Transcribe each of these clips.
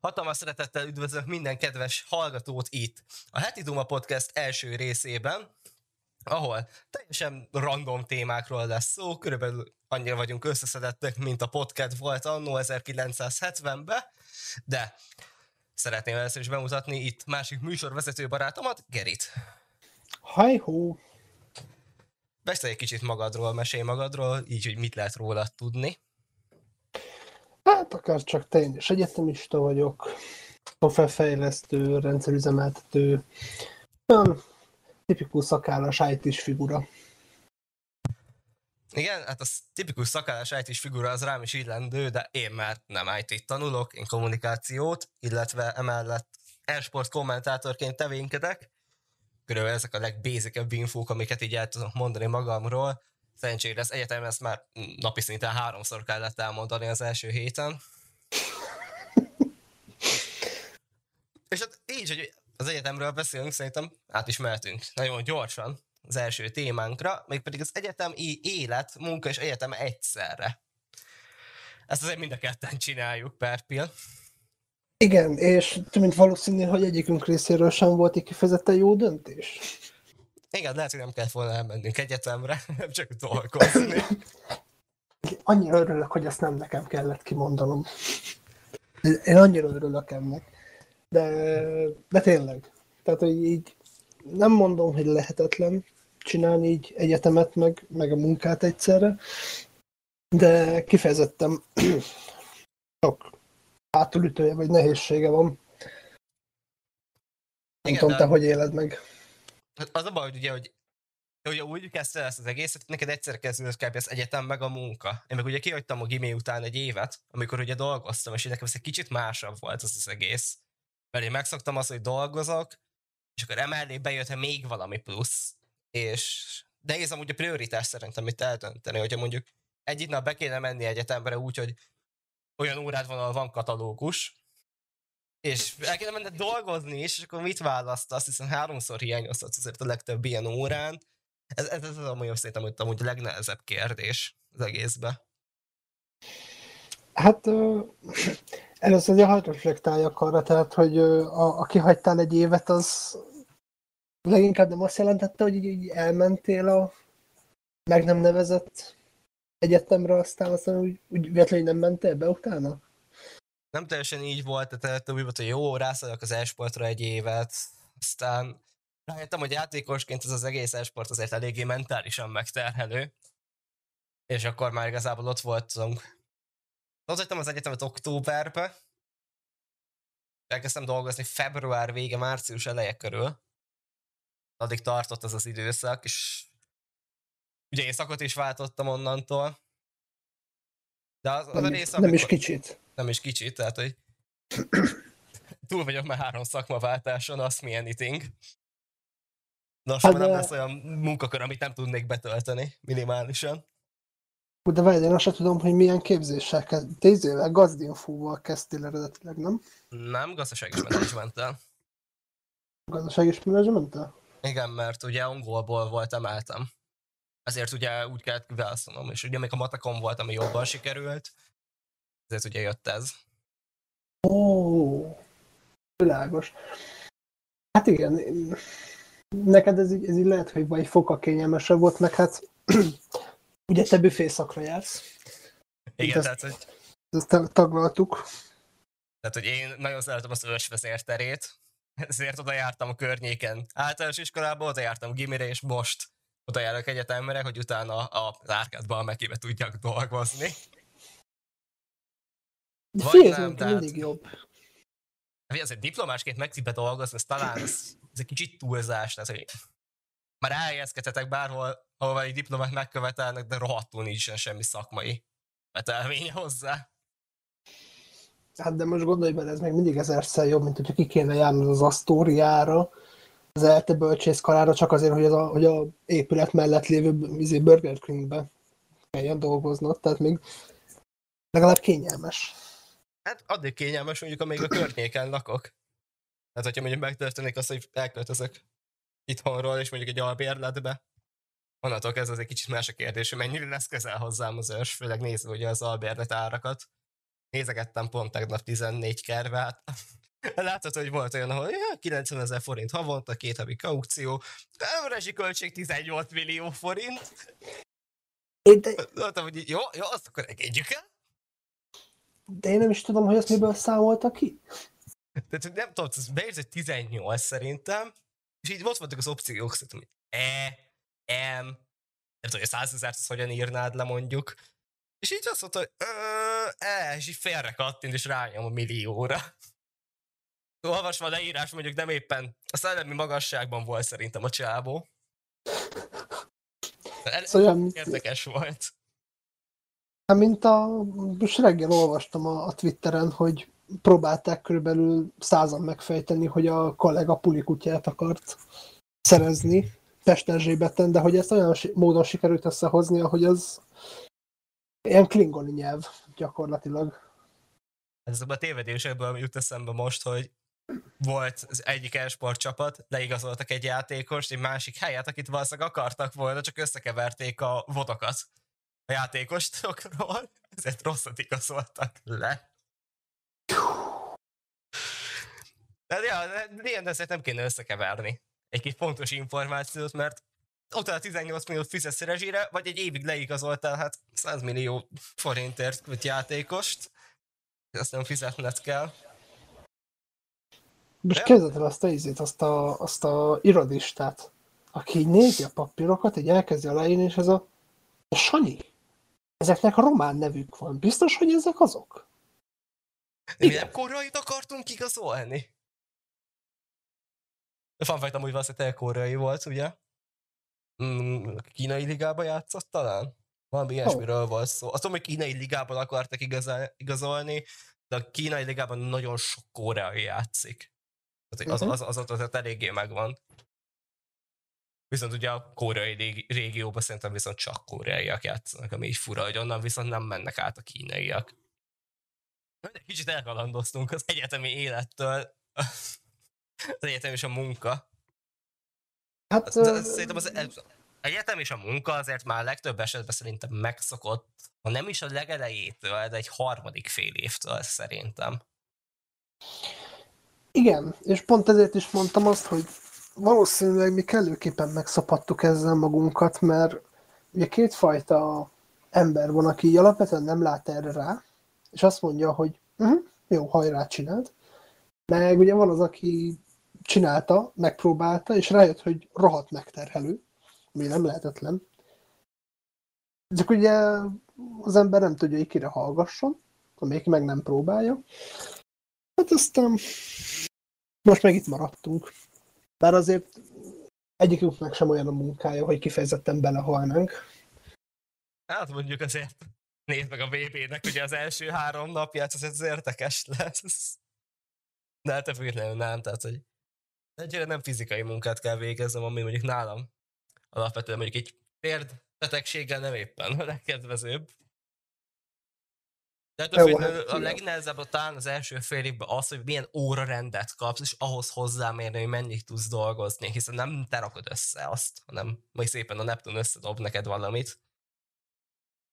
Hatalmas szeretettel üdvözlök minden kedves hallgatót itt, a Heti Duma Podcast első részében, ahol teljesen random témákról lesz szó, körülbelül annyira vagyunk összeszedettek, mint a podcast volt annó 1970-ben, de szeretném először is bemutatni itt másik műsorvezető barátomat, Gerit. Hajhó! Beszélj egy kicsit magadról, mesélj magadról, így, hogy mit lehet róla tudni. Hát akár csak te, én is egyetemista vagyok, szoftverfejlesztő, rendszerüzemeltető, olyan tipikus szakállas it figura. Igen, hát az tipikus szakállas it figura az rám is illendő, de én már nem IT tanulok, én kommunikációt, illetve emellett e-sport kommentátorként tevénkedek. Körülbelül ezek a legbézikebb infók, amiket így el tudok mondani magamról. Szerencsére az egyetem ezt már napi szinten háromszor kellett elmondani az első héten. És hát így, hogy az egyetemről beszélünk, szerintem át is mehetünk nagyon gyorsan az első témánkra, mégpedig az egyetemi élet, munka és egyetem egyszerre. Ezt azért mind a ketten csináljuk, Perpil. Igen, és mint valószínű, hogy egyikünk részéről sem volt egy kifejezetten jó döntés. Igen, lehet, hogy nem kellett volna elmennünk egyetemre, nem csak dolgozni. Annyira örülök, hogy ezt nem nekem kellett kimondanom. Én annyira örülök ennek. De, de tényleg. Tehát, hogy így nem mondom, hogy lehetetlen csinálni így egyetemet, meg, meg a munkát egyszerre, de kifejezetten sok átülütője vagy nehézsége van. Nem tudom, te hogy éled meg. Hát az a baj, hogy ugye, hogy hogy úgy kezdte ezt az egészet, neked egyszer kezdődött kb. az egyetem meg a munka. Én meg ugye kihagytam a gimé után egy évet, amikor ugye dolgoztam, és nekem ez egy kicsit másabb volt az az egész. Mert én megszoktam azt, hogy dolgozok, és akkor emellé bejött még valami plusz, és de ez amúgy a prioritás szerintem itt eldönteni, hogyha mondjuk egyik nap be kéne menni egyetemre úgy, hogy olyan órád van, ahol van katalógus, és el kéne menned dolgozni is, és akkor mit választasz, hiszen háromszor hiányozhatsz azért a legtöbb ilyen órán. Ez, ez, ez az amúgy szerintem hogy amúgy a legnehezebb kérdés az egészbe. Hát először ugye hadd reflektáljak arra, tehát, hogy a, aki hagytál egy évet, az leginkább nem azt jelentette, hogy így, így elmentél a meg nem nevezett egyetemre, aztán aztán úgy, úgy véletlenül nem mentél be utána? Nem teljesen így volt, tehát úgy volt, hogy jó, rászaljak az e-sportra egy évet, aztán rájöttem, hogy játékosként ez az egész e-sport azért eléggé mentálisan megterhelő, és akkor már igazából ott voltunk. Ott hagytam az egyetemet októberbe, elkezdtem dolgozni február vége, március eleje körül, addig tartott az az időszak, és ugye én szakot is váltottam onnantól. De az, az nem, a rész, amikor, nem is kicsit. Nem is kicsit, tehát hogy túl vagyok már három szakmaváltáson, azt mi anything. Nos, hát nem lesz olyan munkakör, amit nem tudnék betölteni minimálisan. De várj, én azt sem tudom, hogy milyen képzéssel kezd. Tézével, gazdinfóval kezdtél eredetileg, nem? Nem, gazdasági menedzsmenttel. Gazdasági menedzsmenttel? Igen, mert ugye angolból volt emeltem. Ezért ugye úgy kellett kiválasztanom, és ugye még a matekon volt, ami jobban sikerült, ezért ugye jött ez. Ó, világos. Hát igen, neked ez így, ez így lehet, hogy vagy foka kényelmesebb volt, meg hát ugye te büfészakra jársz. Igen, ezt, tehát, hogy... Ezt taglaltuk. Tehát, hogy én nagyon szeretem az ősvezérterét, ezért oda jártam a környéken. Általános iskolában oda jártam gimire, és most oda járok egyetemre, hogy utána az árkádban a mekibe tudjak dolgozni. Vagy nem, tehát... mindig jobb. Azért diplomásként megcibe dolgozni, ez talán ez, ez egy kicsit túlzás, tehát hogy már elhelyezkedhetek bárhol, ahol egy diplomát megkövetelnek, de rohadtul nincsen semmi szakmai betelménye hozzá. Hát de most gondolj bele, ez még mindig ezerszer jobb, mint hogyha ki kéne járnod az Asztóriára, az ELTE bölcsészkarára, csak azért, hogy, az a, hogy a épület mellett lévő izé, Burger Kingbe kelljen dolgoznod, tehát még legalább kényelmes. Hát addig kényelmes, mondjuk, amíg a környéken lakok. Tehát, hogyha mondjuk megtörténik az, hogy elköltözök itthonról, és mondjuk egy albérletbe, onnantól ez az egy kicsit más a kérdés, hogy mennyire lesz közel hozzám az ős, főleg nézve ugye az albérlet árakat. nézegettem pont tegnap 14 kervát. Látod, hogy volt olyan, ahol ja, 90 ezer forint havonta, két havi kaukció, de a rezsiköltség 18 millió forint. Én de, Mondtam, hogy jó, jó, azt akkor engedjük el. De én nem is tudom, hogy ezt miből számolta ki. Tehát hogy nem tudom, ez beérzett 18 szerintem, és így ott voltak az opciók, szerintem, hogy E, M, nem tudom, hogy a 100 ezeret azt hogyan írnád le mondjuk. És így azt mondta, hogy E, és így félre kattint, és rányom a millióra. Olvasva a leírás, mondjuk nem éppen a szellemi magasságban volt szerintem a csábó. Ez olyan, érdekes volt. Hát, mint a, most reggel olvastam a, a Twitteren, hogy próbálták körülbelül százan megfejteni, hogy a kollega pulikutyát akart szerezni Pesterzsébeten, de hogy ezt olyan módon sikerült összehozni, hogy az ilyen klingoni nyelv gyakorlatilag. Ez a tévedésekből jut eszembe most, hogy volt az egyik esport csapat, leigazoltak egy játékost, egy másik helyet, akit valószínűleg akartak volna, csak összekeverték a vodokat a játékostokról, ezért rosszat igazoltak le. De, ja, de ilyen ezért nem kéne összekeverni egy kis fontos információt, mert utána 18 milliót fizetsz rezsire, vagy egy évig leigazoltál, hát 100 millió forintért egy játékost, azt nem fizetned kell. Most képzeld el azt a ízét, azt a, azt a irodistát, aki így nézi a papírokat, így elkezdi aláírni, és ez a, a Sanyi. Ezeknek a román nevük van. Biztos, hogy ezek azok? De mi Igen. nem koreait akartunk igazolni? A fanfajt amúgy valószínűleg koreai volt, ugye? Mm, a kínai ligában játszott talán? Valami ilyesmiről volt szó. Azt tudom, hogy kínai ligában akartak igazol- igazolni, de a kínai ligában nagyon sok koreai játszik. Tehát az, Mhm. az, az, az, az, az eléggé megvan. Viszont ugye a koreai régi- régióban szerintem viszont csak koreaiak játszanak, ami így fura, hogy onnan viszont nem mennek át a kínaiak. De kicsit elkalandoztunk az egyetemi élettől. Az egyetem és a munka. Hát, ö, szerintem az az egyetem és a munka azért már legtöbb esetben szerintem megszokott, ha nem is a legelejétől, de egy harmadik fél évtől szerintem. igen, és pont ezért is mondtam azt, hogy valószínűleg mi kellőképpen megszapadtuk ezzel magunkat, mert ugye kétfajta ember van, aki alapvetően nem lát erre rá, és azt mondja, hogy uh-huh, jó, hajrá, csináld. Meg ugye van az, aki csinálta, megpróbálta, és rájött, hogy rohadt megterhelő, ami nem lehetetlen. Csak ugye az ember nem tudja, hogy kire hallgasson, amelyik meg nem próbálja. Hát aztán most meg itt maradtunk. Bár azért egyikünknek sem olyan a munkája, hogy kifejezetten belehalnánk. Hát mondjuk azért nézd meg a VB-nek, ugye az első három napját, az ez érdekes lesz. De hát függetlenül nem, tehát hogy egyre nem fizikai munkát kell végeznem, ami mondjuk nálam alapvetően mondjuk egy térd betegséggel nem éppen a legkedvezőbb. De Jó, hát a legnehezebb a talán az első fél évben az, hogy milyen óra rendet kapsz, és ahhoz hozzámérni, hogy mennyit tudsz dolgozni, hiszen nem te rakod össze azt, hanem majd szépen a Neptun összedob neked valamit.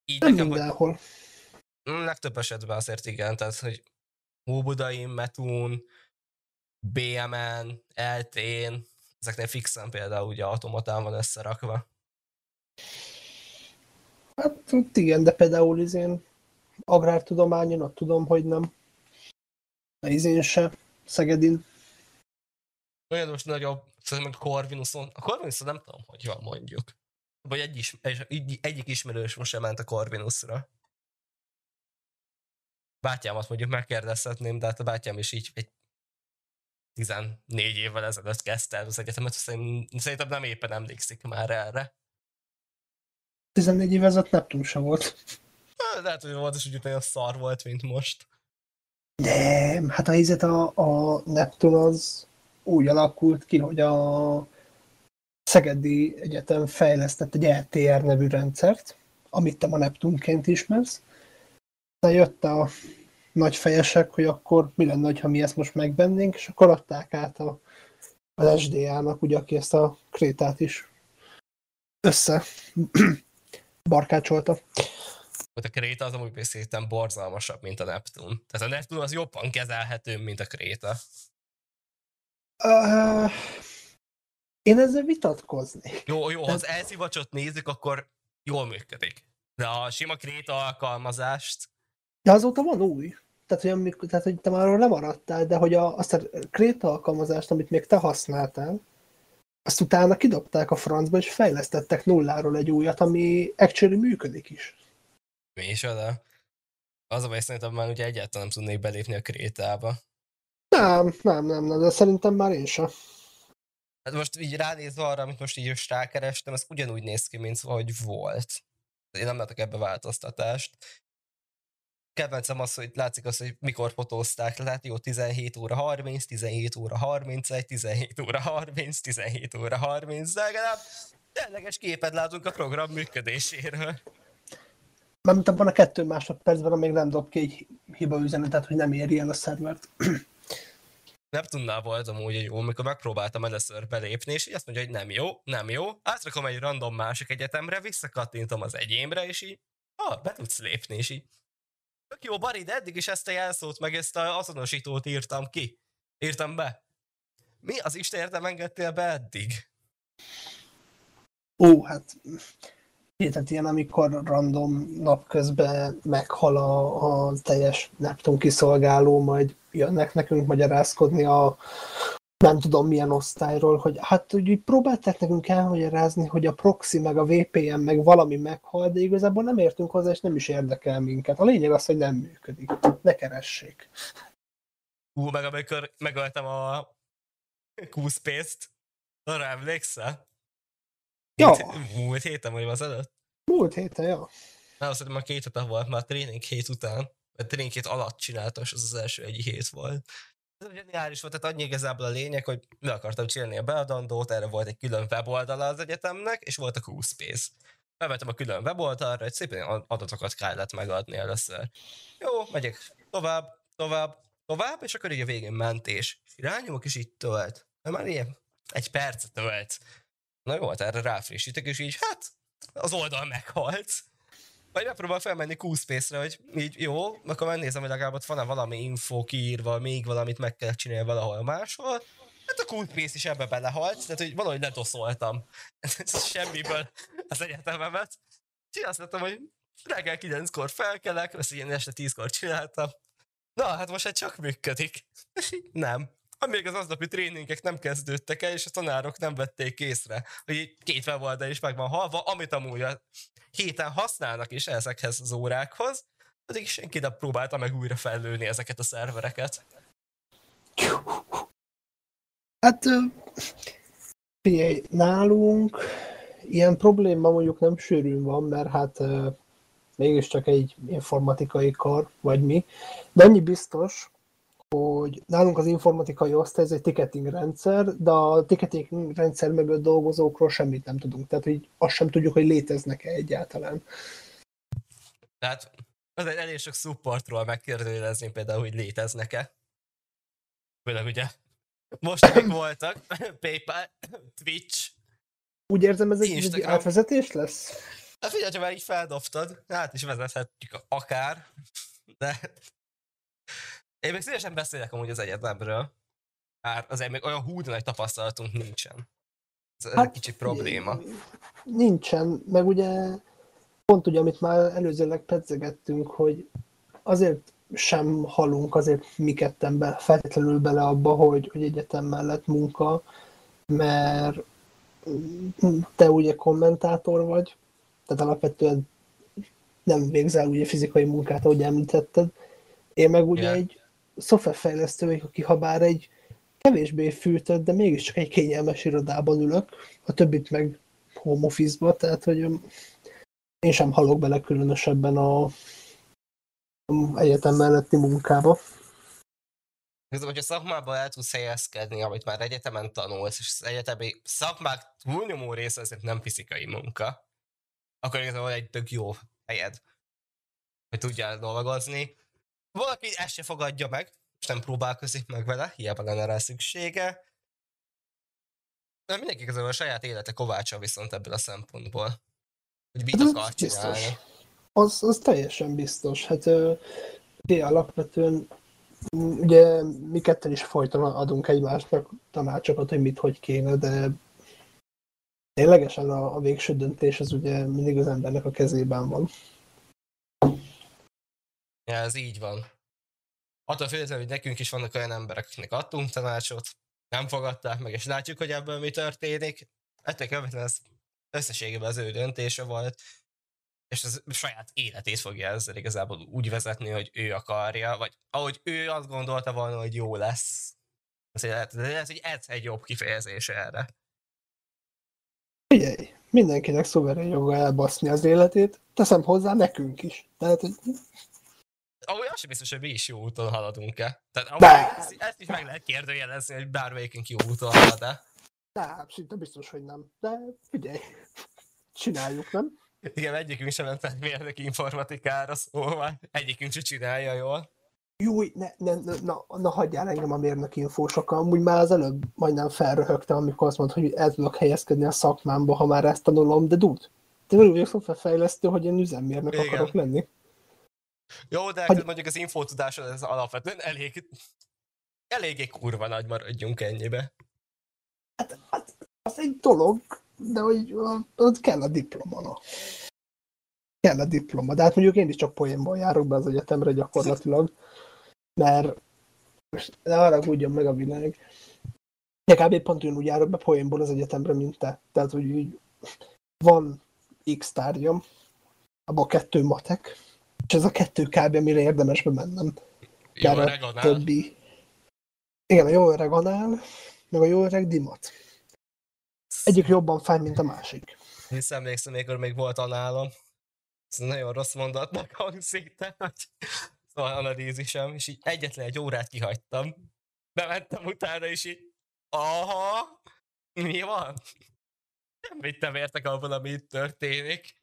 Így Nem nekem, hogy mindenhol. Mm, legtöbb esetben azért igen, tehát hogy Óbudai, Metun, BMN, LT-n, ezeknél fixen például ugye automatán van összerakva. Hát igen, de például izén agrártudományon, ott tudom, hogy nem. A izén se, Szegedin. Olyan most nagyobb, szerintem a Corvinuson, a Corvinuson nem tudom, hogy van mondjuk. Vagy egy is, egy, egy, egyik ismerős most sem ment a Corvinusra. Bátyámat mondjuk megkérdezhetném, de hát a bátyám is így egy 14 évvel ezelőtt kezdte el az egyetemet, szerint- szerintem nem éppen emlékszik már erre. 14 év ezelőtt Neptun se volt. Lehet, hogy volt, és úgy olyan szar volt, mint most. Nem, hát a helyzet a, a Neptun az úgy alakult ki, hogy a Szegedi Egyetem fejlesztett egy LTR nevű rendszert, amit te ma Neptunként ismersz. Aztán jött a nagy fejesek, hogy akkor mi lenne, ha mi ezt most megvennénk, és akkor adták át a, az SDA-nak, ugye, aki ezt a krétát is össze barkácsolta. A Kréta az amúgy szerintem borzalmasabb, mint a Neptun. Tehát a Neptun az jobban kezelhető, mint a Kréta. Uh, én ezzel vitatkoznék. Jó, jó, ha az elszivacsot nézzük, akkor jól működik. De a sima Kréta alkalmazást... De azóta van új. Tehát, hogy, amikor, tehát, hogy te már arról lemaradtál, de hogy a, azt a Kréta alkalmazást, amit még te használtál, azt utána kidobták a francba, és fejlesztettek nulláról egy újat, ami actually működik is. Mi is oda? Az a baj, szerintem már ugye egyáltalán nem tudnék belépni a krétába. Nem, nem, nem, nem, de szerintem már én sem. Hát most így ránézve arra, amit most így is rákerestem, ez ugyanúgy néz ki, mint hogy volt. Én nem látok ebbe változtatást. Kedvencem az, hogy látszik az, hogy mikor fotózták tehát jó 17 óra 30, 17 óra 31, 17 óra 30, 17 óra 30, de legalább tényleges képet látunk a program működéséről. Mármint abban a kettő másodpercben, amíg nem dob ki egy hiba üzenetet, hogy nem éri el a szervert. Neptunnál volt amúgy jó, amikor megpróbáltam először belépni, és így azt mondja, hogy nem jó, nem jó. Átrakom egy random másik egyetemre, visszakattintom az egyémre, és így, ah, be tudsz lépni, és így. Tök jó, Bari, de eddig is ezt a jelszót, meg ezt a azonosítót írtam ki. Írtam be. Mi az Isten nem engedtél be eddig? Ó, hát tehát ilyen, amikor random napközben meghal a, a teljes Neptun kiszolgáló, majd jönnek nekünk magyarázkodni a nem tudom milyen osztályról, hogy hát úgy próbálták nekünk elmagyarázni, hogy a proxy meg a VPN meg valami meghal, de igazából nem értünk hozzá, és nem is érdekel minket. A lényeg az, hogy nem működik. Ne keressék. Hú, meg amikor megöltem a Q-Space-t, arra emlékszel? Ja. Múlt héten vagy az előtt? Múlt héten, ja. Nem, azt a két hete volt már tréning hét után. Mert tréning hét alatt csináltam, és az az első egy hét volt. Ez zseniális volt, tehát annyi igazából a lényeg, hogy le akartam csinálni a beadandót, erre volt egy külön weboldala az egyetemnek, és volt a Q-Space. Bevettem a külön weboldalra, hogy szépen adatokat kellett megadni először. Jó, megyek tovább, tovább, tovább, és akkor így a végén mentés. Irányomok, és így tölt. Már ilyen egy perc tölt. Na jó, hát erre ráfrissítek, és így, hát, az oldal meghalt. Vagy megpróbál felmenni Q-Space-re, hogy így jó, akkor megnézem, hogy legalább ott van-e valami info kiírva, még valamit meg kell csinálni valahol máshol. Hát a Q-Space is ebbe belehalt, tehát hogy valahogy ledoszoltam semmiből az egyetememet. Úgyhogy azt mondtam, hogy reggel 9-kor felkelek, ezt ilyen este 10-kor csináltam. Na, hát most hát csak működik. nem amíg az aznapi tréningek nem kezdődtek el, és a tanárok nem vették észre, hogy két weboldal is meg van halva, amit amúgy a héten használnak is ezekhez az órákhoz, addig senki nem próbálta meg újra fellőni ezeket a szervereket. Hát, figyelj, nálunk ilyen probléma mondjuk nem sűrűn van, mert hát mégiscsak egy informatikai kar, vagy mi, de annyi biztos, hogy nálunk az informatikai osztály ez egy ticketing rendszer, de a ticketing rendszer mögött dolgozókról semmit nem tudunk. Tehát, hogy azt sem tudjuk, hogy léteznek-e egyáltalán. Tehát az egy elég sok supportról megkérdőjelezni például, hogy léteznek-e. Főleg ugye most amik voltak, PayPal, Twitch, Úgy érzem, ez egy Instagram. átvezetés lesz? Hát figyelj, ha már így feldobtad, hát is vezethetjük akár, de én még szívesen beszélek amúgy az egyetemről. Már azért még olyan húd nagy tapasztalatunk nincsen. Ez hát, egy kicsit probléma. Nincsen, meg ugye pont ugye, amit már előzőleg pedzegettünk, hogy azért sem halunk azért mi ketten be, feltétlenül bele abba, hogy, hogy egyetem mellett munka, mert te ugye kommentátor vagy, tehát alapvetően nem végzel ugye fizikai munkát, ahogy említetted. Én meg ugye yeah. egy szoftverfejlesztő aki ha bár egy kevésbé fűtött, de mégiscsak egy kényelmes irodában ülök, a többit meg home office-ba, tehát hogy én sem halok bele különösebben a, a egyetem melletti munkába. Ez, hogyha szakmában el tudsz helyezkedni, amit már egyetemen tanulsz, és az egyetemi szakmák túlnyomó része azért nem fizikai munka, akkor igazából egy tök jó helyed, hogy tudjál dolgozni, valaki ezt se fogadja meg, és nem próbálkozik meg vele, hiába lenne rá szüksége. De mindenki közül a saját élete kovácsa viszont ebből a szempontból. Hogy mit hát, akar csinálni. Az, az teljesen biztos. Hát de alapvetően ugye mi ketten is folyton adunk egymásnak tanácsokat, hogy mit, hogy kéne, de ténylegesen a, a végső döntés az ugye mindig az embernek a kezében van. Ja, ez így van. Attól függetlenül, hogy nekünk is vannak olyan emberek, akiknek adtunk tanácsot, nem fogadták meg, és látjuk, hogy ebből mi történik. Ettől követően ez összességében az ő döntése volt, és az saját életét fogja ezzel igazából úgy vezetni, hogy ő akarja, vagy ahogy ő azt gondolta volna, hogy jó lesz. Azért lehet, ez egy jobb kifejezés erre. Figyelj, mindenkinek szuverén joga elbaszni az életét, teszem hozzá nekünk is. Tehát, hogy... Ahogy az sem biztos, hogy mi is jó úton haladunk-e. Tehát ezt, ezt, is meg lehet kérdőjelezni, hogy bármelyikünk jó úton halad-e. Nem, szinte biztos, hogy nem. De figyelj, csináljuk, nem? Igen, egyikünk sem ment mérnök informatikára, szóval egyikünk sem csinálja jól. Jó, ne, ne, ne, na, na hagyjál engem a mérnök infósokkal. Amúgy már az előbb majdnem felröhögtem, amikor azt mondta, hogy el tudok helyezkedni a szakmámba, ha már ezt tanulom, de dud, te úgy vagyok szoftverfejlesztő, hogy én üzemmérnök Igen. akarok lenni. Jó, de hogy... mondjuk az infótudás az alapvetően elég, eléggé kurva nagy maradjunk ennyibe. Hát, hát az egy dolog, de hogy ott kell a diploma, no. Kell a diploma, de hát mondjuk én is csak poénból járok be az egyetemre gyakorlatilag, mert most ne haragudjon meg a világ. De kb. pont úgy járok be poénból az egyetemre, mint te. Tehát, hogy így van X tárgyam, abban kettő matek, és ez a kettő kb. amire érdemes bemennem. Jó öreg anál. Többi. Igen, a jó öreg anál, meg a jó öreg dimat. Egyik jobban fáj, mint a másik. Hisz emlékszem, amikor még volt análom. Ez nagyon rossz mondatnak hangzik, de hogy szóval analízisem, és így egyetlen egy órát kihagytam. Bementem utána, és így aha, mi van? Nem vittem értek abban, ami itt történik.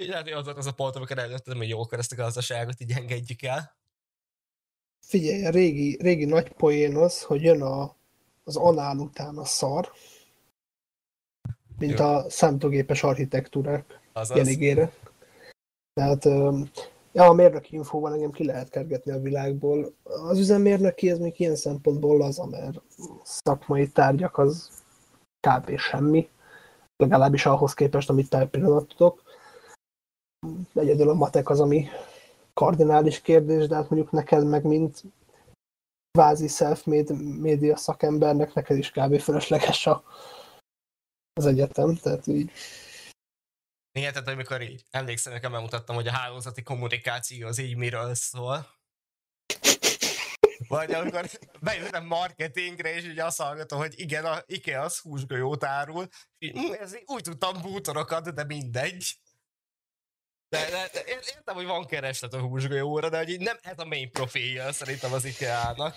Így lehet, hogy az az a pont, amikor eldöntöttem, hogy jó, akkor ezt a gazdaságot így engedjük el. Figyelj, a régi, régi nagy poén az, hogy jön a, az anál után a szar, mint Jó. a számítógépes architektúrák jeligére. Tehát ja, a mérnöki infóval engem ki lehet kergetni a világból. Az üzemmérnöki ez még ilyen szempontból az, mert szakmai tárgyak az kb. semmi, legalábbis ahhoz képest, amit te pillanat tudok. Egyedül a matek az, ami kardinális kérdés, de hát mondjuk neked meg mint kvázi self-made média szakembernek neked is kb. fölösleges a, az egyetem, tehát így. Igen, tehát amikor így emlékszem, nekem bemutattam, hogy a hálózati kommunikáció az így miről szól. Vagy amikor bejöttem marketingre, és így azt hallgatom, hogy igen, a IKEA az húsgolyót árul, így, hm, ez így, úgy tudtam bútorokat, de mindegy. De, de, de, értem, hogy van kereslet a húsgolyóra, de hogy így nem ez a main profilja szerintem az IKEA-nak.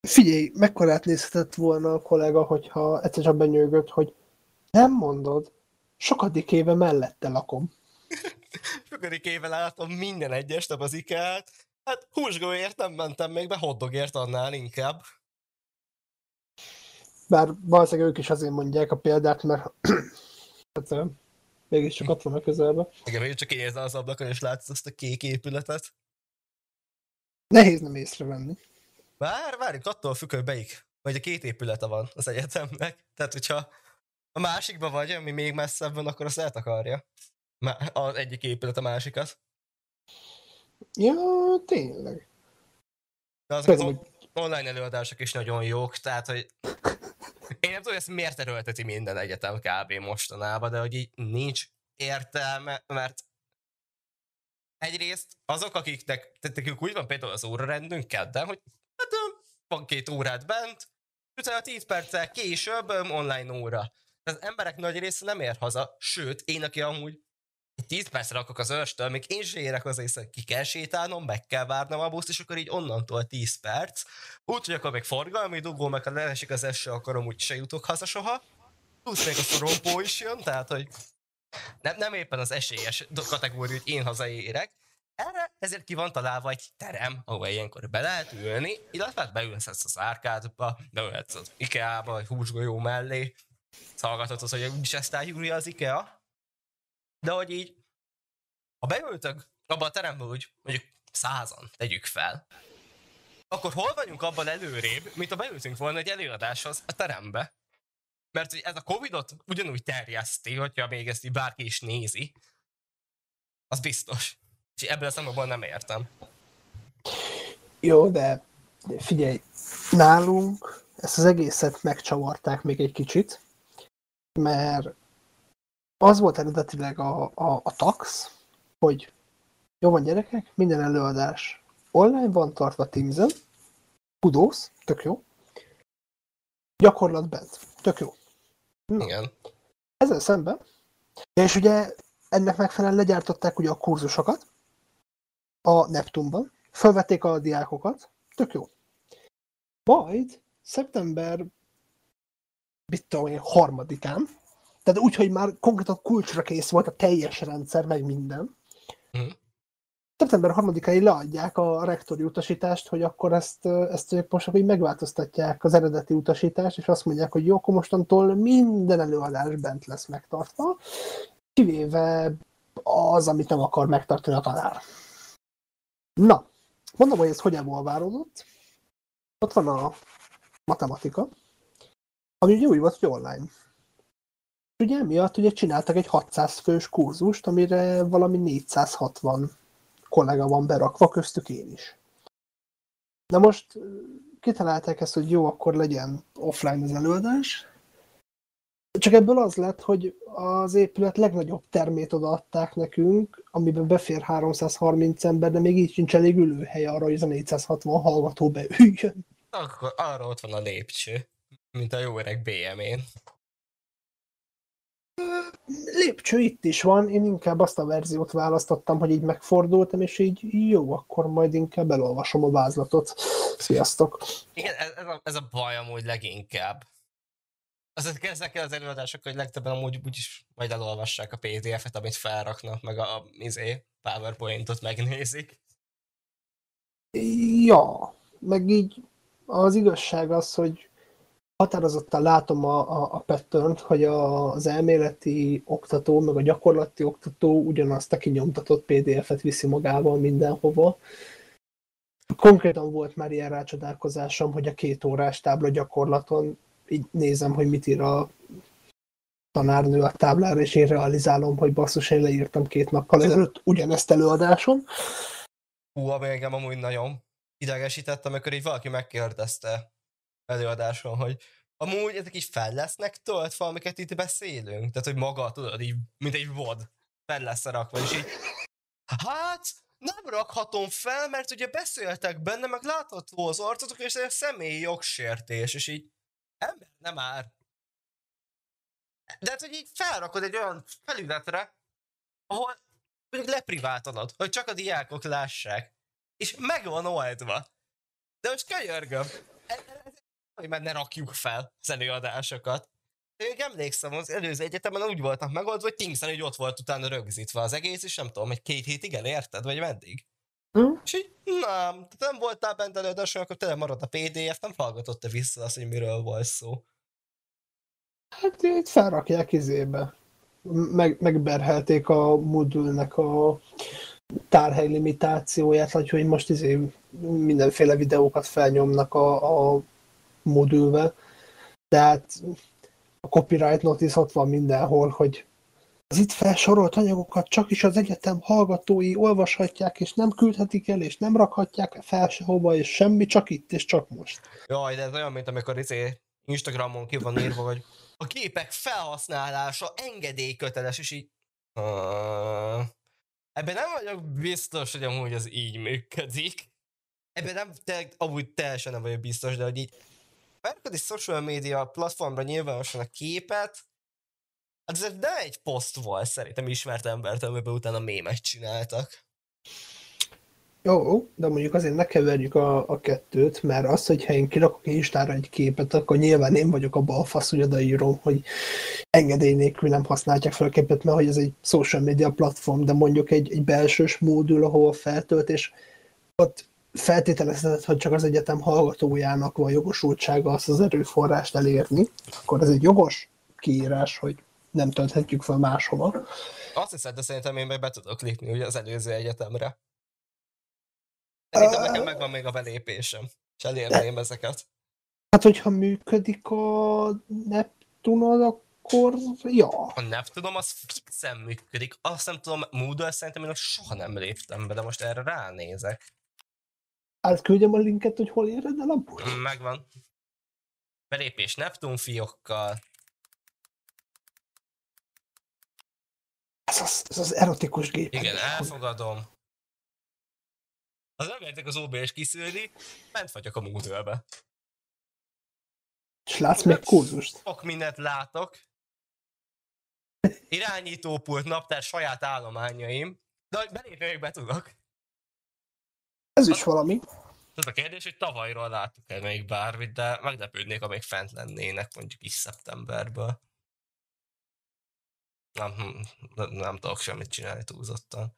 Figyelj, mekkorát nézhetett volna a kollega, hogyha egyszer csak benyőgött, hogy nem mondod, sokadik éve mellette lakom. sokadik éve látom minden egyes nap az ikea Hát húsgóért nem mentem még be, hoddogért annál inkább. Bár valószínűleg ők is azért mondják a példát, mert hát, mégiscsak ott van a közelben. Igen, még csak érzed az ablakon, és látsz azt a kék épületet. Nehéz nem észrevenni. Vár, várjuk, attól függ, hogy melyik, vagy a két épülete van az egyetemnek. Tehát, hogyha a másikban vagy, ami még messzebb van, akkor azt eltakarja. Az egyik épület a másikat. Ja, tényleg. De az online előadások is nagyon jók, tehát, hogy én nem tudom, ezt miért erőlteti minden egyetem kb. mostanában, de hogy így nincs értelme, mert egyrészt azok, akiknek, tehát úgy van például az órarendünk kedden, hogy hát van két órát bent, utána 10 perccel később online óra. Az emberek nagy része nem ér haza, sőt, én, aki amúgy 10 percre rakok az őrstől, még én se érek az észre, ki kell sétálnom, meg kell várnom a buszt, és akkor így onnantól 10 perc. Úgyhogy akkor még forgalmi dugó, meg ha leesik az eső, akkor amúgy se jutok haza soha. Plusz még a szorompó is jön, tehát hogy nem, nem éppen az esélyes kategória, hogy én hazaérek. Erre ezért ki van találva egy terem, ahol ilyenkor be lehet ülni, illetve hát beülhetsz az árkádba, beülhetsz az IKEA-ba, vagy húsgolyó mellé, hallgathatod, hogy úgyis ezt az IKEA, de hogy így ha beültök abba a terembe úgy, mondjuk százan, tegyük fel, akkor hol vagyunk abban előrébb, mint ha beültünk volna egy előadáshoz a terembe? Mert hogy ez a Covidot ugyanúgy terjeszti, hogyha még ezt így bárki is nézi. Az biztos. És ebből a szemben nem értem. Jó, de figyelj, nálunk ezt az egészet megcsavarták még egy kicsit, mert az volt eredetileg a, a, a tax, hogy jó van gyerekek, minden előadás online van tartva Teams-en, Kudosz, tök jó. Gyakorlat bent, tök jó. Na. Igen. Ezzel szemben, és ugye ennek megfelelően legyártották ugye a kurzusokat a Neptunban, felvették a diákokat, tök jó. Majd szeptember mit tudom én, harmadikán, tehát úgy, hogy már konkrétan kulcsra kész volt a teljes rendszer, meg minden. Mhm. Szeptember 3-ai leadják a rektori utasítást, hogy akkor ezt, ezt ők most így megváltoztatják az eredeti utasítást, és azt mondják, hogy jó, akkor mostantól minden előadás bent lesz megtartva, kivéve az, amit nem akar megtartani a tanár. Na, mondom, hogy ez hogy evolválódott. Ott van a matematika, ami ugye úgy volt, hogy online. Ugye emiatt ugye csináltak egy 600 fős kurzust, amire valami 460 kollega van berakva, köztük én is. Na most kitalálták ezt, hogy jó, akkor legyen offline az előadás. Csak ebből az lett, hogy az épület legnagyobb termét odaadták nekünk, amiben befér 330 ember, de még így sincs elég ülőhely arra, hogy ez a 460 hallgató beüljön. Akkor arra ott van a lépcső, mint a jó öreg BM-én. Lépcső itt is van, én inkább azt a verziót választottam, hogy így megfordultam, és így jó, akkor majd inkább elolvasom a vázlatot. Sziasztok! Igen, ez, a, ez a baj amúgy leginkább. Azért ezekkel az előadásokkal, hogy legtöbben amúgy úgyis majd elolvassák a PDF-et, amit felraknak, meg a, a izé, PowerPoint-ot megnézik. Ja, meg így az igazság az, hogy határozottan látom a, a, a pattern hogy a, az elméleti oktató, meg a gyakorlati oktató ugyanazt a kinyomtatott PDF-et viszi magával mindenhova. Konkrétan volt már ilyen rácsodálkozásom, hogy a két órás tábla gyakorlaton így nézem, hogy mit ír a tanárnő a táblára, és én realizálom, hogy basszus, én leírtam két nappal ezelőtt ugyanezt előadáson. Hú, engem amúgy nagyon idegesített, amikor így valaki megkérdezte előadáson, hogy amúgy ezek is fel lesznek töltve, amiket itt beszélünk. Tehát, hogy maga, tudod, így, mint egy vod, fel lesz rakva, és így, hát, nem rakhatom fel, mert ugye beszéltek benne, meg látható az arcotok, és ez egy személyi jogsértés, és így, ember, nem már. De hát, hogy így felrakod egy olyan felületre, ahol mondjuk lepriváltanod, hogy csak a diákok lássák. És meg van oldva. De most könyörgöm, hogy már ne rakjuk fel az előadásokat. Én még emlékszem, az előző egyetemen úgy voltak megoldva, hogy Teams-en hogy ott volt utána rögzítve az egész, és nem tudom, egy két hétig elérted, vagy meddig? Hm? És így, nem, tehát nem voltál bent előadáson, akkor tényleg maradt a PDF, nem hallgatott vissza azt, hogy miről volt szó. Hát itt felrakják izébe. Meg, megberhelték a Moodle-nek a tárhely limitációját, hogy most izé mindenféle videókat felnyomnak a, a modulbe. Tehát a copyright notice ott van mindenhol, hogy az itt felsorolt anyagokat csak is az egyetem hallgatói olvashatják, és nem küldhetik el, és nem rakhatják fel sehova, és semmi, csak itt, és csak most. Jaj, de ez olyan, mint amikor izé Instagramon ki van írva, hogy a képek felhasználása engedélyköteles, és így... Uh, ebben nem vagyok biztos, hogy amúgy ez így működik. Ebben nem, te, amúgy teljesen nem vagyok biztos, de hogy így felrakod egy social media platformra nyilvánosan a képet, hát ez nem egy poszt volt szerintem ismert embert, amiben utána mémet csináltak. Jó, de mondjuk azért ne keverjük a, a kettőt, mert az, hogyha én kirakok Instára egy képet, akkor nyilván én vagyok a balfasz, hogy odaírom, hogy engedély nélkül nem használják fel a képet, mert hogy ez egy social media platform, de mondjuk egy, egy belsős módul, ahol feltölt, és ott feltételezheted, hogy csak az egyetem hallgatójának van jogosultsága azt az erőforrást elérni, akkor ez egy jogos kiírás, hogy nem tölthetjük fel máshova. Azt hiszed, de szerintem én be tudok lépni ugye az előző egyetemre. Szerintem Ö- nekem megvan még a belépésem, és elérném ezeket. Hát, hogyha működik a Neptunod, akkor ja. A Neptunom az fixen működik. Azt nem tudom, Moodle szerintem én soha nem léptem be, de most erre ránézek. Átküldjem a linket, hogy hol éred el abból. Megvan. Belépés Neptun fiókkal. Ez az, ez az erotikus gép. Igen, elfogadom. Az nem lehetek az OBS kiszűrni, bent vagyok a Moodle-be. És látsz még kurzust? Sok mindent látok. Irányítópult, naptár, saját állományaim. De hogy belépni még be tudok. Ez is valami. Az a kérdés, hogy tavalyról láttuk-e még bármit, de meglepődnék, ha még fent lennének mondjuk is szeptemberből. Nem, hm, nem, nem tudok semmit csinálni túlzottan.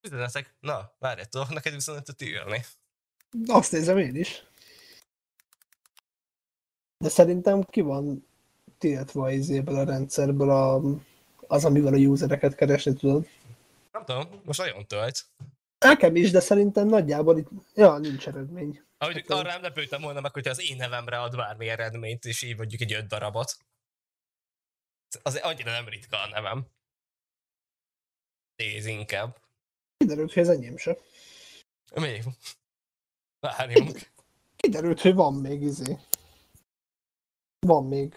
Üzenetek, na, várj, tudok neked üzenetet írni. Azt nézem én is. De szerintem ki van tiltva izéből a rendszerből a, az, amivel a usereket keresni tudod. Nem tudom, most nagyon tölt. Nekem is, de szerintem nagyjából itt, ja, nincs eredmény. Ahogy Hát, arra nem lepődtem volna meg, hogyha az én nevemre ad bármi eredményt, és így mondjuk egy öt darabot. Az annyira nem ritka a nevem. Nézd inkább. Kiderült, hogy ez enyém se. Mi? Várjunk. Kiderült, hogy van még izé. Van még.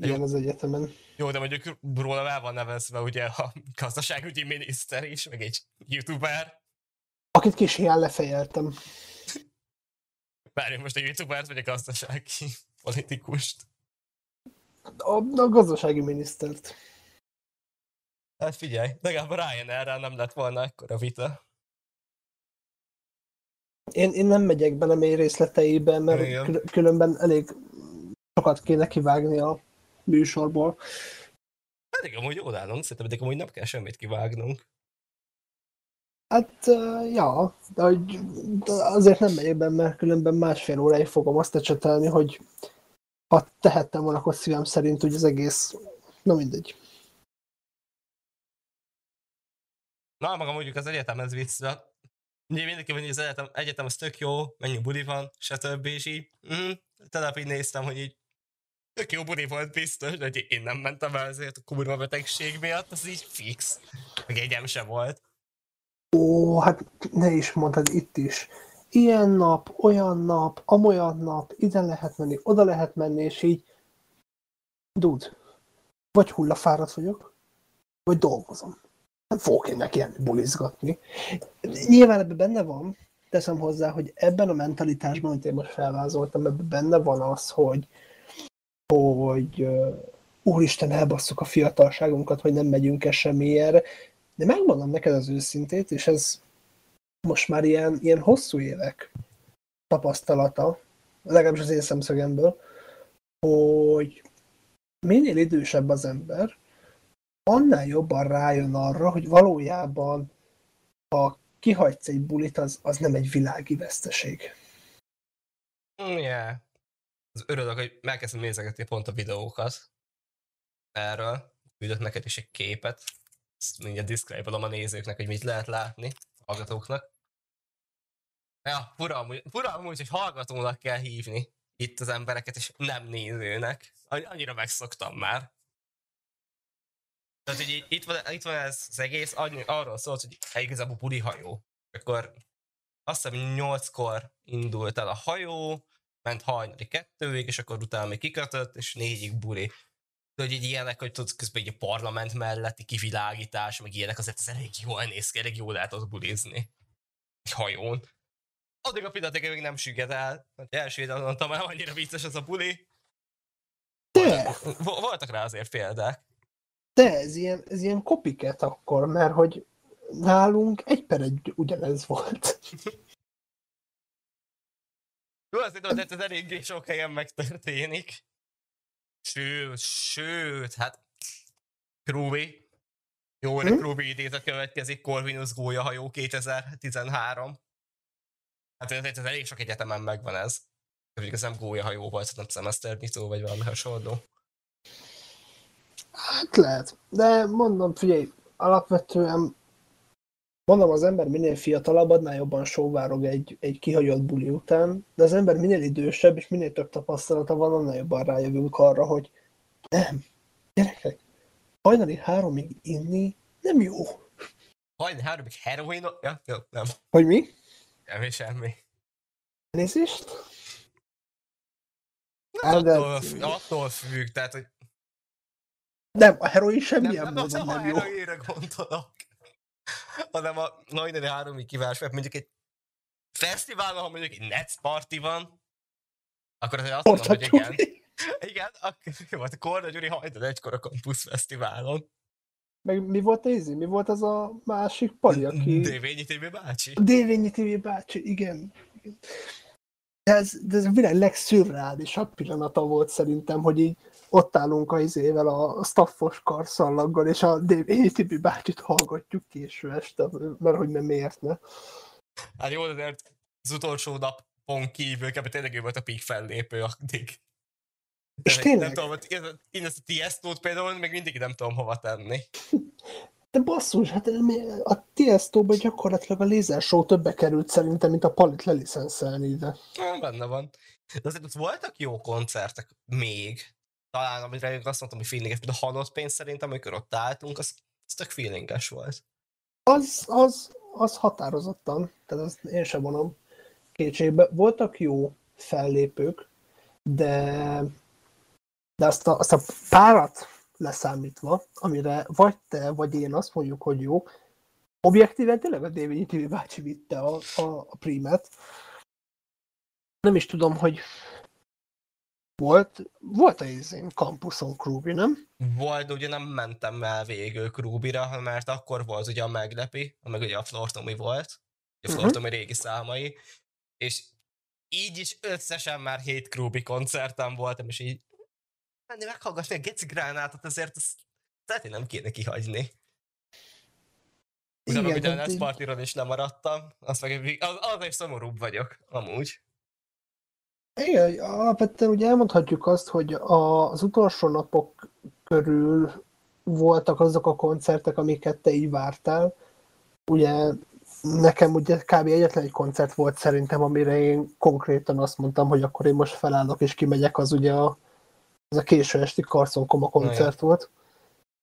Ilyen az egyetemen. Jó, de mondjuk róla el van nevezve ugye a gazdaságügyi miniszter is, meg egy youtuber. Akit kis hiány lefejeltem. Várjunk most a youtubert, vagy a gazdasági politikust. A, a gazdasági minisztert. Hát figyelj, legalább Ryan erre nem lett volna ekkora vita. Én, én nem megyek bele mély részleteibe, mert Igen. kül- különben elég sokat kéne kivágni a műsorból. Pedig amúgy jól állunk, szerintem pedig amúgy nem kell semmit kivágnunk. Hát, ja, de, hogy, de azért nem megyek benne, mert különben másfél óráig fogom azt ecsetelni, hogy ha tehettem volna, akkor szívem szerint úgy az egész, na mindegy. Na, maga mondjuk az egyetem ez vicca. Ugye mindenki mondja, hogy az egyetem, egyetem az tök jó, mennyi buli van, stb. és így. Mm, így néztem, hogy így tök jó buli volt biztos, hogy én nem mentem el ezért a kurva betegség miatt, az így fix. Meg egyem se volt. Ó, hát ne is mondtad itt is. Ilyen nap, olyan nap, amolyan nap, ide lehet menni, oda lehet menni, és így dud, vagy hullafáradt vagyok, vagy dolgozom. Nem fogok én neki ilyen bulizgatni. Nyilván ebben benne van, teszem hozzá, hogy ebben a mentalitásban, amit én most felvázoltam, ebben benne van az, hogy, hogy úristen, elbasszuk a fiatalságunkat, hogy nem megyünk el semmilyenre, de megmondom neked az őszintét, és ez most már ilyen, ilyen hosszú évek tapasztalata, legalábbis az én szemszögemből, hogy minél idősebb az ember, annál jobban rájön arra, hogy valójában ha kihagysz egy bulit, az, az nem egy világi veszteség. Mm, yeah. Az örülök, hogy megkezdtem nézegetni pont a videókat erről. Küldök neked is egy képet. Ezt mindjárt diszkribolom a nézőknek, hogy mit lehet látni, hallgatóknak. Ja, fura amúgy, fura amúgy, hogy hallgatónak kell hívni itt az embereket, és nem nézőnek. Anny- Annyira megszoktam már. Tehát, hogy itt van, itt van ez az egész, arról szólt, hogy igazából buli hajó. Akkor azt hiszem 8-kor indult el a hajó, ment hajnali kettőig, és akkor utána még kikötött, és négyig buli. De hogy így ilyenek, hogy tudsz közben így a parlament melletti kivilágítás, meg ilyenek, azért ez elég jól néz ki, elég jól lehet ott bulizni. Egy hajón. Addig a pillanatig még nem sügged el, hogy első mondtam el, annyira vicces ez a buli. De, Vo- Voltak rá azért példák. de ez ilyen, ez ilyen kopiket akkor, mert hogy nálunk egy per egy ugyanez volt. Jó, azt tudom, de ez eléggé sok helyen megtörténik. Sőt, sőt, hát Krúvi. Jó, de Hm? Krúvi idézet következik, Corvinus gólyahajó 2013. Hát ez, ez elég sok egyetemen megvan ez. Mondjuk ez nem gólyahajó volt, hanem szemeszternyitó, vagy valami hasonló. Hát lehet, de mondom, figyelj, alapvetően mondom, az ember minél fiatalabb, annál jobban sóvárog egy, egy kihagyott buli után, de az ember minél idősebb, és minél több tapasztalata van, annál jobban rájövünk arra, hogy nem, gyerekek, hajnali háromig inni nem jó. Hajnali háromig heroin? Ja, jó, nem. Hogy mi? Semmi, semmi. Nézést? Attól, attól függ, tehát, hogy nem, a heroin semmilyen nem, módon nem, nem, nem, nem jó. heroinra gondolok, hanem a hajnali háromig kívás, mert mondjuk egy fesztiválon, ha mondjuk egy Nets party van, akkor azért azt mondom, hogy igen. Igen, akkor jó, hát a Korda Gyuri hajnal egykor a Campus Fesztiválon. Meg mi volt ez? Mi volt az a másik pali, aki... Dévényi TV bácsi. Dévényi TV bácsi, igen. igen. De ez, de ez a világ legszürreálisabb pillanata volt szerintem, hogy így ott állunk az izével a staffos karszallaggal, és a TV bácsit hallgatjuk késő este, mert hogy nem értne. Hát jó, de az utolsó napon kívül kb. tényleg ő volt a peak fellépő addig. És Nem tényleg, tudom, hogy én ezt a Tiesto-t például még mindig nem tudom hova tenni. de basszus, hát a Tiesto-ban gyakorlatilag a Laser Show többe került szerintem, mint a Palit lelicenszelni ide. Benne van. De azért ott voltak jó koncertek még. Talán, amire azt mondtam, hogy feelinges, de halott pénz szerintem, amikor ott álltunk, az, az tök feelinges volt. Az, az, az határozottan, tehát azt én sem vonom kétségbe. Voltak jó fellépők, de, de azt, a, azt a párat leszámítva, amire vagy te, vagy én azt mondjuk, hogy jó, objektíven tényleg a Dévényi TV bácsi vitte a, a, a prímet. Nem is tudom, hogy volt, volt az én kampuszon Krúbi, nem? Volt, de ugye nem mentem el végül Krúbira, mert akkor volt ugye a meglepi, meg ugye a Flortomi volt, a Mhm. Flortomi régi számai, és így is összesen már hét Krúbi koncerten voltam, és így menni meghallgatni a Geci Gránátot, azért azt lehet, hogy nem kéne kihagyni. Utána ugye a tehát Partiról is lemaradtam, azt meg az, az egy szomorúbb vagyok, amúgy. Igen, alapvetően ugye elmondhatjuk azt, hogy az utolsó napok körül voltak azok a koncertek, amiket te így vártál. Ugye nekem ugye kb. egyetlen egy koncert volt szerintem, amire én konkrétan azt mondtam, hogy akkor én most felállok és kimegyek, az ugye a, az a késő esti Karconkoma koncert volt.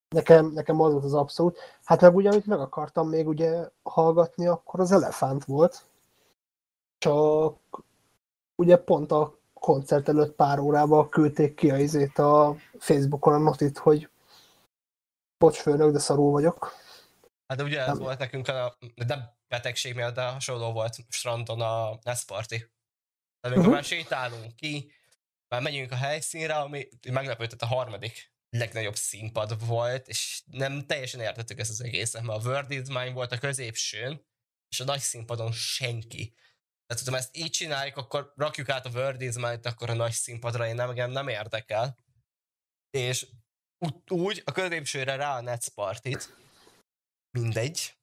Nekem, nekem az volt az abszolút. Hát meg ugye, amit meg akartam még ugye hallgatni, akkor az Elefánt volt. Csak ugye pont a koncert előtt pár órával küldték ki a izét a Facebookon a notit, hogy bocs főnök, de szarul vagyok. Hát de ugye ez Nem. volt nekünk, a, nem betegség miatt, de hasonló volt strandon a Nest Party. Tehát amikor Mhm. már sétálunk ki, már megyünk a helyszínre, ami meglepődött a harmadik legnagyobb színpad volt, és nem teljesen értettük ezt az egészet, mert a World is Mine volt a középsőn, és a nagy színpadon senki. Tehát tudom, ezt így csináljuk, akkor rakjuk át a World is Mine-t, akkor a nagy színpadra én nem, engem nem érdekel. És úgy a középsőre rá a Nets Partit, mindegy.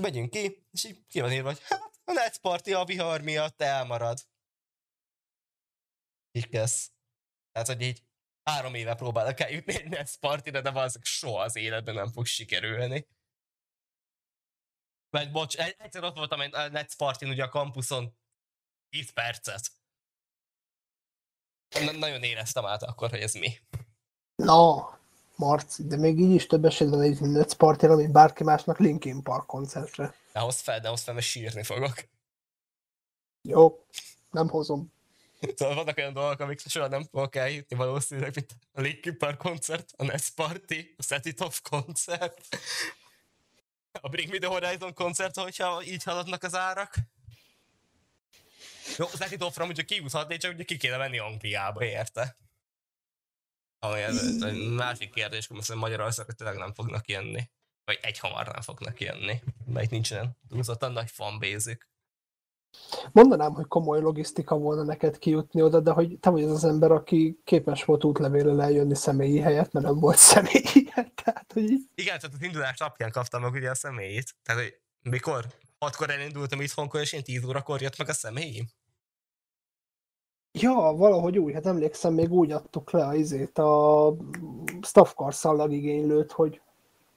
Megyünk ki, és így ki van írva, hogy hát a Nets Party a vihar miatt elmarad. Így kezd. Tehát, hogy így három éve próbálok eljutni egy Nets Partyra, de valószínűleg soha az életben nem fog sikerülni. Vagy bocs, egy- egyszer ott voltam egy Nets Partyn ugye a kampuszon 10 percet. Na- nagyon éreztem át akkor, hogy ez mi. Na, Marci, de még így is több esetben egy Nets party mint bárki másnak Linkin Park koncertre. De hozz fel, de hozz fel, mert sírni fogok. Jó, nem hozom. Szóval vannak olyan dolgok, amik soha nem fogok eljutni valószínűleg, mint a Linkin Park koncert, a Nest Party, a Set It Off koncert, a Bring Me The Horizon koncert, hogyha így haladnak az árak. Jó, Set It Off-ra mondjuk kiúszhatné, csak ugye ki kéne menni Angliába, érte? Ami ez egy másik kérdés, hogy most Magyarországon tényleg nem fognak jönni. Vagy egy hamar nem fognak jönni, mert itt nincsen túlzottan nagy fanbase Mondanám, hogy komoly logisztika volna neked kijutni oda, de hogy te vagy az az ember, aki képes volt útlevéllel eljönni személyi helyet, mert nem volt személyi helyet. Tehát, hogy Igen, tehát az indulás napján kaptam meg ugye a személyét. Tehát, hogy mikor? Hatkor elindultam itthon, és én 10 órakor jött meg a személyim. Ja, valahogy úgy, hát emlékszem, még úgy adtuk le a izét, a staffkarszallag igénylőt, hogy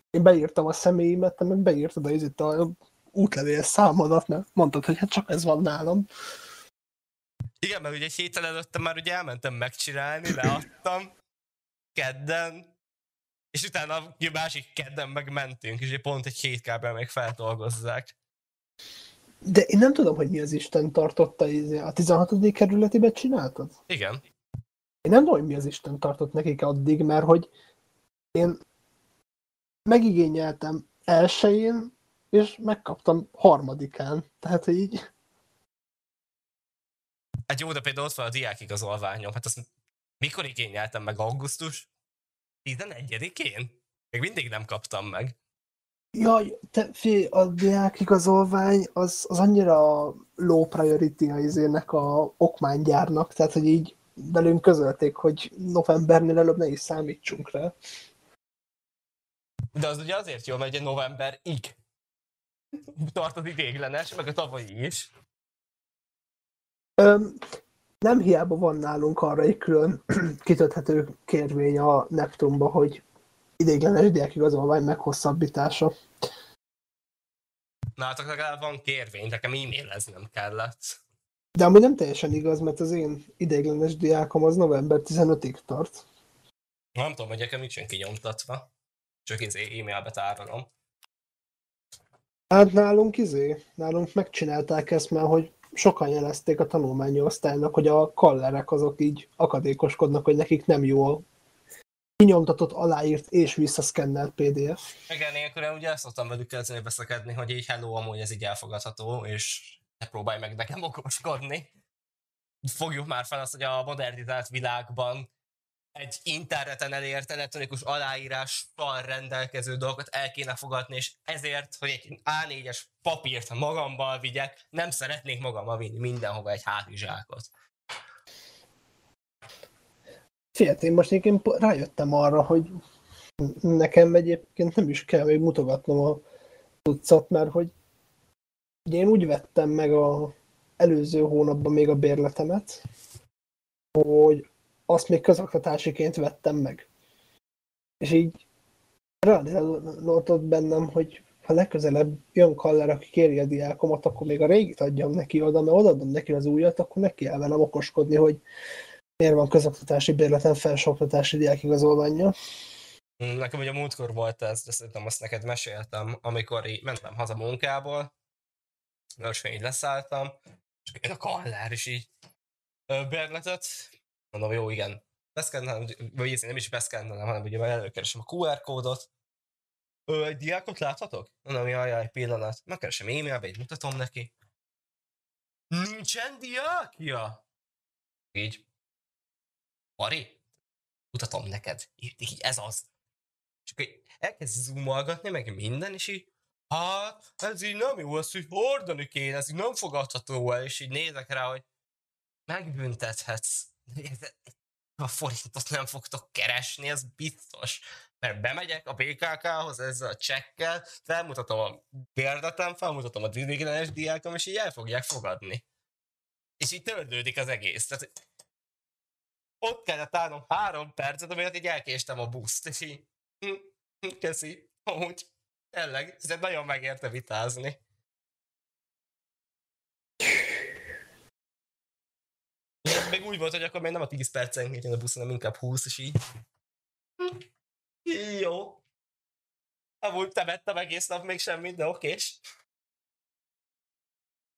én beírtam a személyimet, te meg beírtad a izét a útlevél számodat, mert mondtad, hogy hát csak ez van nálam. Igen, mert ugye egy héttel előtte már ugye elmentem megcsinálni, leadtam, kedden, és utána a másik kedden meg mentünk, és pont egy hét kábel még feldolgozzák. De én nem tudom, hogy mi az Isten tartotta, a 16. kerületibe csináltad? Igen. Én nem tudom, hogy mi az Isten tartott nekik addig, mert hogy én megigényeltem elsőjén, és megkaptam harmadikán. Tehát, hogy így... Hát jó, de például ott van a diákigazolványom. Hát azt mikor igényeltem meg? Augusztus 11-én? Még mindig nem kaptam meg. Jaj, te fi, a diák igazolvány az, az annyira low priority a izének a okmánygyárnak, tehát hogy így velünk közölték, hogy novembernél előbb ne is számítsunk rá. De az ugye azért jó, mert ugye novemberig tart az idéglenes, meg a tavalyi is. Öm, nem hiába van nálunk arra egy külön kitölthető kérvény a Neptunba, hogy ideiglenes diákigazolvány meghosszabbítása. Na hát legalább van kérvény, nekem e-maileznem kellett. De ami nem teljesen igaz, mert az én ideiglenes diákom az november 15-ig tart. Nem tudom, hogy nekem nincsen kinyomtatva. Csak izé e-mailbe tárolom. Hát nálunk izé, nálunk megcsinálták ezt, mert hogy sokan jelezték a tanulmányi osztálynak, hogy a kallerek azok így akadékoskodnak, hogy nekik nem jó a kinyomtatott, aláírt és visszaszkennelt PDF. Igen, ilyenkor ugye ezt szoktam velük kezdeni beszekedni, hogy így hello, amúgy ez így elfogadható, és ne próbálj meg nekem okoskodni. Fogjuk már fel azt, hogy a modernizált világban egy interneten elért elektronikus aláírással rendelkező dolgokat el kéne fogadni, és ezért, hogy egy A4-es papírt magammal vigyek, nem szeretnék magammal vinni mindenhova egy hátizsákot. Fiat, én most én rájöttem arra, hogy nekem egyébként nem is kell még mutogatnom a tucat, mert hogy ugye én úgy vettem meg a előző hónapban még a bérletemet, hogy azt még közoktatásiként vettem meg. És így ráadott bennem, hogy ha legközelebb jön Kaller, aki kéri a diákomat, akkor még a régit adjam neki oda, mert odaadom neki az újat, akkor neki kell velem okoskodni, hogy miért van közoktatási bérleten felsőoktatási diákigazolványa. Nekem ugye a múltkor volt ez, de szerintem azt neked meséltem, amikor így mentem haza munkából, így leszálltam, és a kallár is így bérletet, mondom, jó, igen, beszkennelem, vagy nem is beszkennelem, hanem ugye előkeresem a QR kódot, Ö, egy diákot láthatok? Mondom, jaj, jaj, pillanat. Megkeresem e-mailbe, így mutatom neki. Nincsen diákja? Így. Mari, mutatom neked. Így, így ez az. És akkor elkezd zoomolgatni, meg minden, és így, hát, ez így nem jó, ezt így hordani kéne, ez így nem fogadható el, és így nézek rá, hogy megbüntethetsz. A forintot nem fogtok keresni, ez biztos. Mert bemegyek a BKK-hoz ezzel a csekkel, felmutatom a bérletem, felmutatom a digitálás diákom, és így el fogják fogadni. És így töltődik az egész. Tehát ott kellett állnom három percet, amiatt így elkéstem a buszt, és így hm, hm, köszi, amúgy tényleg, ez nagyon megérte vitázni. Még úgy volt, hogy akkor még nem a 10 percenként jön a busz, hanem inkább 20, és így. Hm, jó. Amúgy te vettem egész nap még semmit, de okés.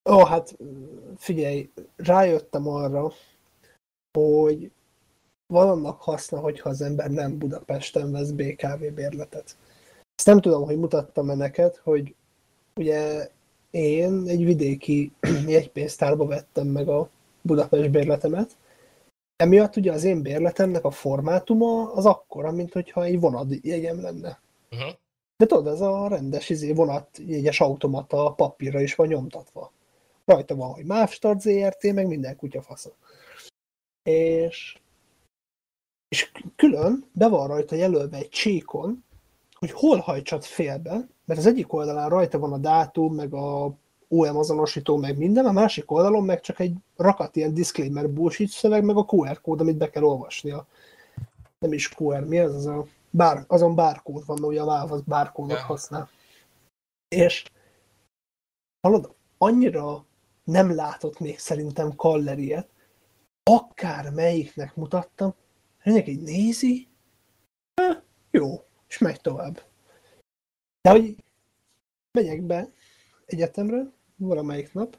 Ó, hát figyelj, rájöttem arra, hogy van annak haszna, hogyha az ember nem Budapesten vesz BKV bérletet. Ezt nem tudom, hogy mutattam-e neked, hogy ugye én egy vidéki jegypénztárba vettem meg a Budapest bérletemet. Emiatt ugye az én bérletemnek a formátuma az akkora, mint hogyha egy vonat jegyem lenne. Uh-huh. De tudod, ez a rendes izé, vonat jegyes automata papírra is van nyomtatva. Rajta van, hogy Mávstart ZRT, meg minden kutyafasza. És és külön be van rajta jelölve egy csíkon, hogy hol hajtsad félbe, mert az egyik oldalán rajta van a dátum, meg a OM azonosító, meg minden, a másik oldalon meg csak egy rakat ilyen disclaimer bullshit szöveg, meg a QR kód, amit be kell olvasnia. Nem is QR, mi ez? az a bár, azon bárkód van, ugye a Valve az bárkódot Ja. használ. És hallod, annyira nem látott még szerintem Kalleriet, akár melyiknek mutattam, ennek így nézi, "Eh, jó, és megy tovább. De hogy megyek be egyetemre, valamelyik nap,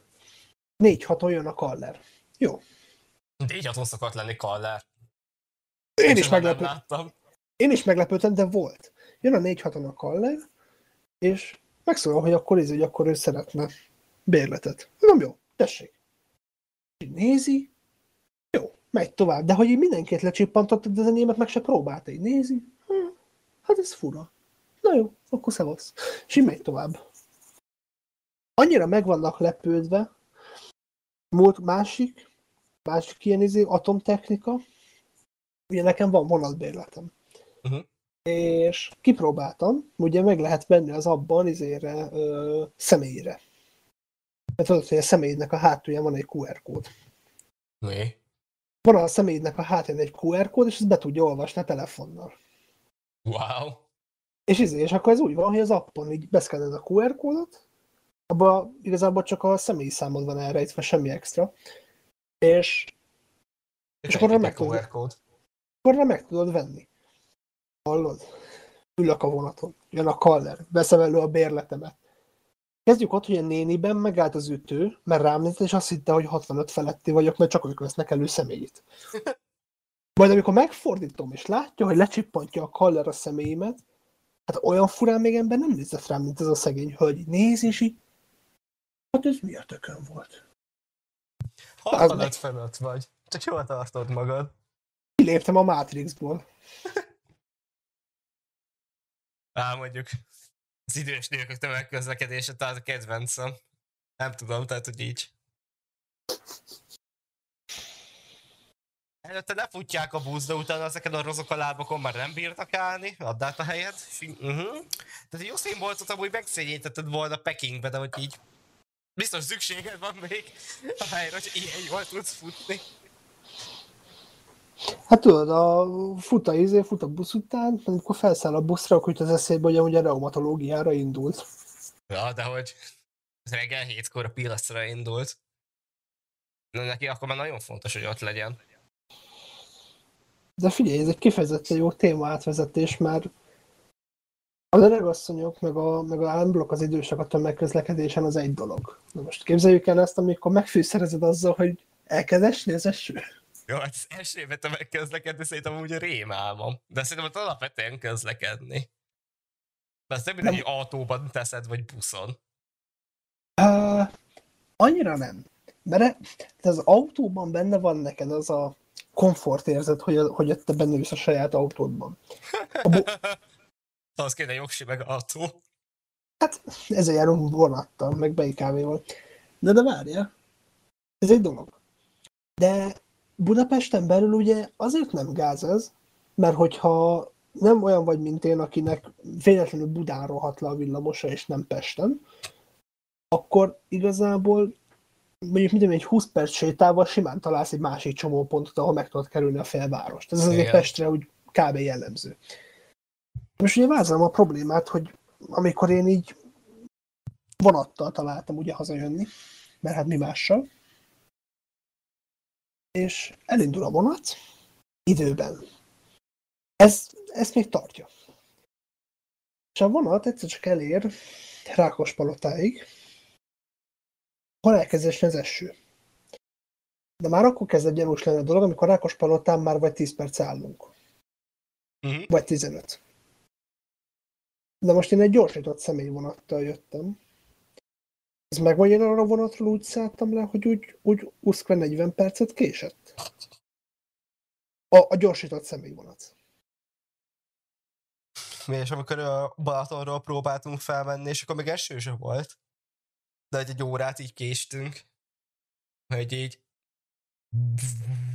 négy-hat olyan a kaller. Jó. De így haton szokott lenni Kaller. Én is, Soha nem meglepő, láttam. én is meglepődtem, de volt. Jön a négy haton a kaller, és megszólal, hogy akkor ez, hogy akkor ő szeretne bérletet. Nem jó, tessék. Nézi, jó, megy tovább. De hogy így mindenkit lecsippantott, de az enyémet meg se próbálta. Így nézi, hm, hát ez fura. Na jó, akkor szevasz. És így megy tovább. Annyira meg vannak lepődve, múlt másik, másik ilyen izé, atomtechnika, ugye nekem van vonatbérletem. Mhm. És kipróbáltam, ugye meg lehet venni az abban izére ö, személyre. Mert tudod, hogy a személynek a hátulján van egy QR kód. Mi? Van a személynek a hátán egy QR kód, és ezt be tudja olvasni a telefonnal. Wow. És, izé, és akkor ez úgy van, hogy az appon így beszkenned a QR kódot, abban igazából csak a személyi számod van elrejtve, semmi extra. És És akkor meg tudod- akkor meg tudod venni. Hallod? Ülök a vonaton, jön a kaller, veszem elő a bérletemet. Kezdjük ott, hogy a néniben megállt az ütő, mert rám nézett, és azt hitte, hogy 65 feletti vagyok, mert csak ők vesznek elő személyit. Majd amikor megfordítom, és látja, hogy lecsippantja a kaller a személyimet, hát olyan furán még ember nem nézett rám, mint ez a szegény hölgy. Néz, és így, hát ez mi a tökön volt? 65 fölött vagy. Csak jól tartod magad. Kiléptem a Matrixból. Á, mondjuk az idős nők tömegközlekedése, tehát a kedvencem. Nem tudom, tehát hogy így. Előtte lefutják a busz, de utána ezeken a rozok a lábakon már nem bírtak állni, add át a helyet. Uh-huh. Tehát jó színboltot amúgy megszégyenítetted volna Pekingbe, de hogy így biztos szükséged van még a helyre, hogy ilyen jól tudsz futni. Hát tudod, a fut a izé, fut a busz után, amikor felszáll a buszra, akkor jut az eszébe, hogy amúgy a reumatológiára indult. Ja, de hogy reggel hétkor a pilaszra indult. Na neki akkor már nagyon fontos, hogy ott legyen. De figyelj, ez egy kifejezetten jó téma átvezetés, mert az öregasszonyok, meg a, meg a unblock az idősek a tömegközlekedésen az egy dolog. Na most képzeljük el ezt, amikor megfűszerezed azzal, hogy elkezd esni az eső. Jó, hát az első évet megközlekedni szerintem úgy a rémálmom. De szerintem ott alapvetően közlekedni. De ezt nem mindegy, hogy autóban teszed, vagy buszon. Uh, annyira nem. Mert az autóban benne van neked az a komfortérzet, hogy, hogy te benne ülsz a saját autódban. A bu- Az kéne jogsi meg autó. Hát ezzel járunk vonattal, meg BKV-val. De de várja, ez egy dolog. De Budapesten belül ugye azért nem gáz ez, mert hogyha nem olyan vagy, mint én, akinek véletlenül Budán rohadt le a villamosa, és nem Pesten, akkor igazából mondjuk mit egy 20 perc sétával simán találsz egy másik csomópontot, ahol meg tudod kerülni a félvárost. Ez azért Igen. Pestre úgy kb. jellemző. Most ugye vázolom a problémát, hogy amikor én így vonattal találtam ugye hazajönni, mert hát mi mással, és elindul a vonat időben. Ez, ezt még tartja. És a vonat egyszer csak elér Rákospalotáig, hol elkezd esni az eső. De már akkor kezd egy gyanús lenni a dolog, amikor Rákospalotán már vagy 10 perc állunk. Uh-huh. Vagy 15. De most én egy gyorsított személyvonattal jöttem. Ez meg vagy én arra vonatról úgy szálltam le, hogy úgy, úgy uszkve 40 percet késett. A, a gyorsított személyvonat. És amikor a Balatonról próbáltunk felmenni, és akkor még eső sem volt. De hogy egy órát így késtünk. Hogy így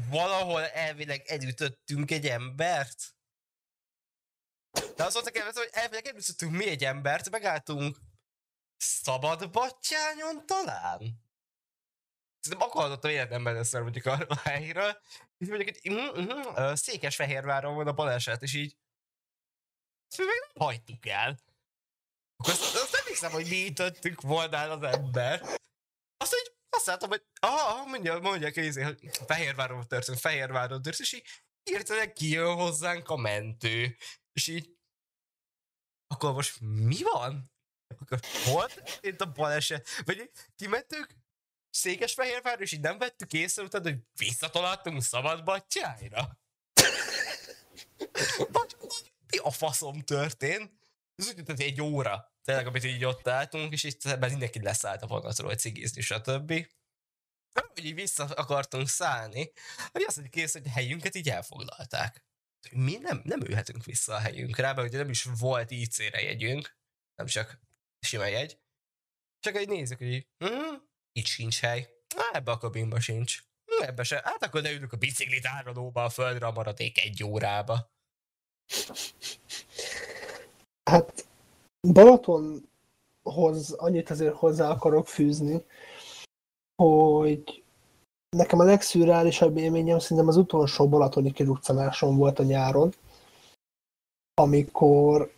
valahol elvileg elütöttünk egy embert. De az volt a hogy elvileg elütöttünk mi egy embert, megálltunk Szabad battyányon talán? Szerintem akartam életemben először mondjuk a helyről, és mondjuk, hogy uh, uh, Székesfehérváron van a baleset, és így ezt még nem hagytuk el. Akkor azt, azt nem hiszem, hogy mi ütöttük volna az ember. Azt, hogy azt látom, hogy ah, mondja, mondják, izé, hogy Fehérváron történt, Fehérváron történt, és így hirtelen kijön hozzánk a mentő. És így akkor most mi van? Akkor hol történt a baleset? Vagy ti mentők Székesfehérvár, és így nem vettük észre utána, hogy visszataláltunk Szabadbattyájra? vagy, mi a faszom történt? Ez úgy tűnt, egy óra. Tényleg, amit így ott álltunk, és itt mindenki leszállt a vonatról, hogy cigizni, stb. Hogy így vissza akartunk szállni, hogy azt mondjuk kész, hogy helyünket így elfoglalták. Mi nem, nem ülhetünk vissza a helyünkre, mert ugye nem is volt IC-re jegyünk, nem csak sima jegy. Csak egy nézzük, hogy így, hm, itt sincs hely. Á, ebbe a kabinba sincs. Hm, ebbe se. Hát akkor leülünk a biciklit áradóba a földre a maradék egy órába. Hát Balatonhoz annyit azért hozzá akarok fűzni, hogy nekem a legszürreálisabb élményem szerintem az utolsó balatoni kiruccanáson volt a nyáron, amikor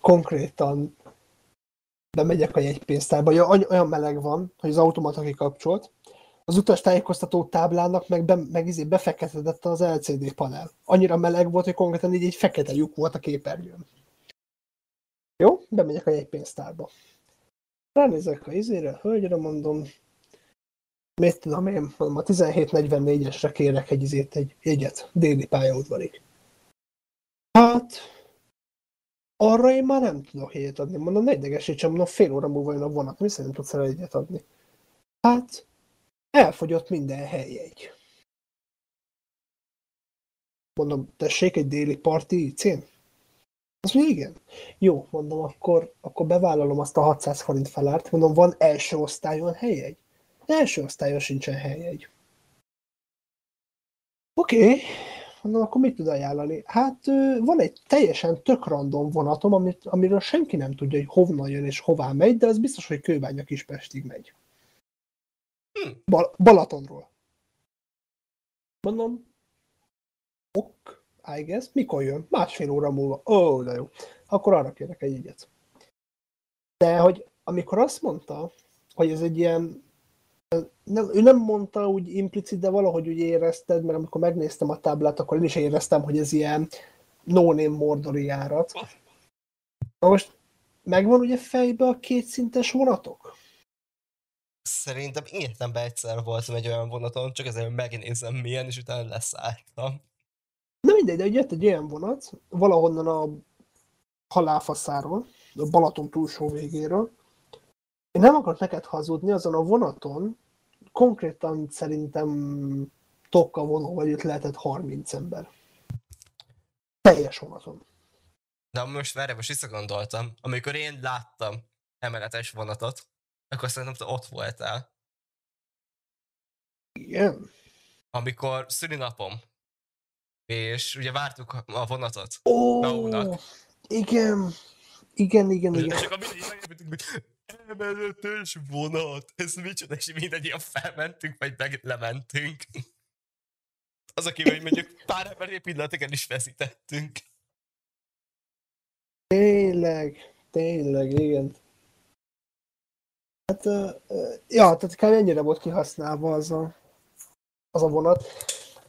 konkrétan bemegyek a jegypénztárba, olyan meleg van, hogy az automata kikapcsolt, az utas tájékoztató táblának meg, be, meg izé befeketedett az LCD panel. Annyira meleg volt, hogy konkrétan így egy fekete lyuk volt a képernyőn. Jó, bemegyek a jegypénztárba. Ránézek a izére, hölgyre mondom, mit tudom én, mondom, a 1744-esre kérek egy izét, egy jegyet, déli pályaudvarig. Hát, arra én már nem tudok jegyet adni. Mondom, ne idegesítsem, mondom, fél óra múlva jön a vonat, mi szerint tudsz el egyet adni. Hát, elfogyott minden helyjegy. Mondom, tessék egy déli parti cén? Azt mondja, igen. Jó, mondom, akkor, akkor bevállalom azt a 600 forint felárt. Mondom, van első osztályon helyjegy? Első osztályon sincsen helyjegy. Oké, okay. mondom, akkor mit tud ajánlani? Hát van egy teljesen tök random vonatom, amit, amiről senki nem tudja, hogy honnan jön és hová megy, de az biztos, hogy Kőbánya Kispestig megy. Hm. Bal- Balatonról. Mondom, ok, I guess. Mikor jön? Másfél óra múlva. Ó, oh, de jó. Akkor arra kérek egy jegyet. De hogy amikor azt mondta, hogy ez egy ilyen nem, ő nem mondta úgy implicit, de valahogy úgy érezted, mert amikor megnéztem a táblát, akkor én is éreztem, hogy ez ilyen no-name mordori járat. Na most megvan ugye fejbe a kétszintes vonatok? Szerintem életemben egyszer voltam egy olyan vonaton, csak ezért megnézem milyen, és utána leszálltam. Na mindegy, de jött egy olyan vonat, valahonnan a halálfaszáról, a Balaton túlsó végéről. Én nem akarok neked hazudni, azon a vonaton konkrétan szerintem tokka vonó, vagy itt lehetett 30 ember. Teljes vonaton. Na most várj, most visszagondoltam. Amikor én láttam emeletes vonatot, akkor szerintem te ott voltál. Igen. Amikor szülinapom, és ugye vártuk a vonatot. Ó, oh, igen. Igen, igen, igen. És akkor mindig emeletes vonat, ez micsoda, és mindannyian felmentünk, vagy meg lementünk. Az, aki hogy mondjuk pár emberi pillanatokat is veszítettünk. Tényleg, tényleg, igen. Hát, ja, tehát kb. ennyire volt kihasználva az a, az a vonat.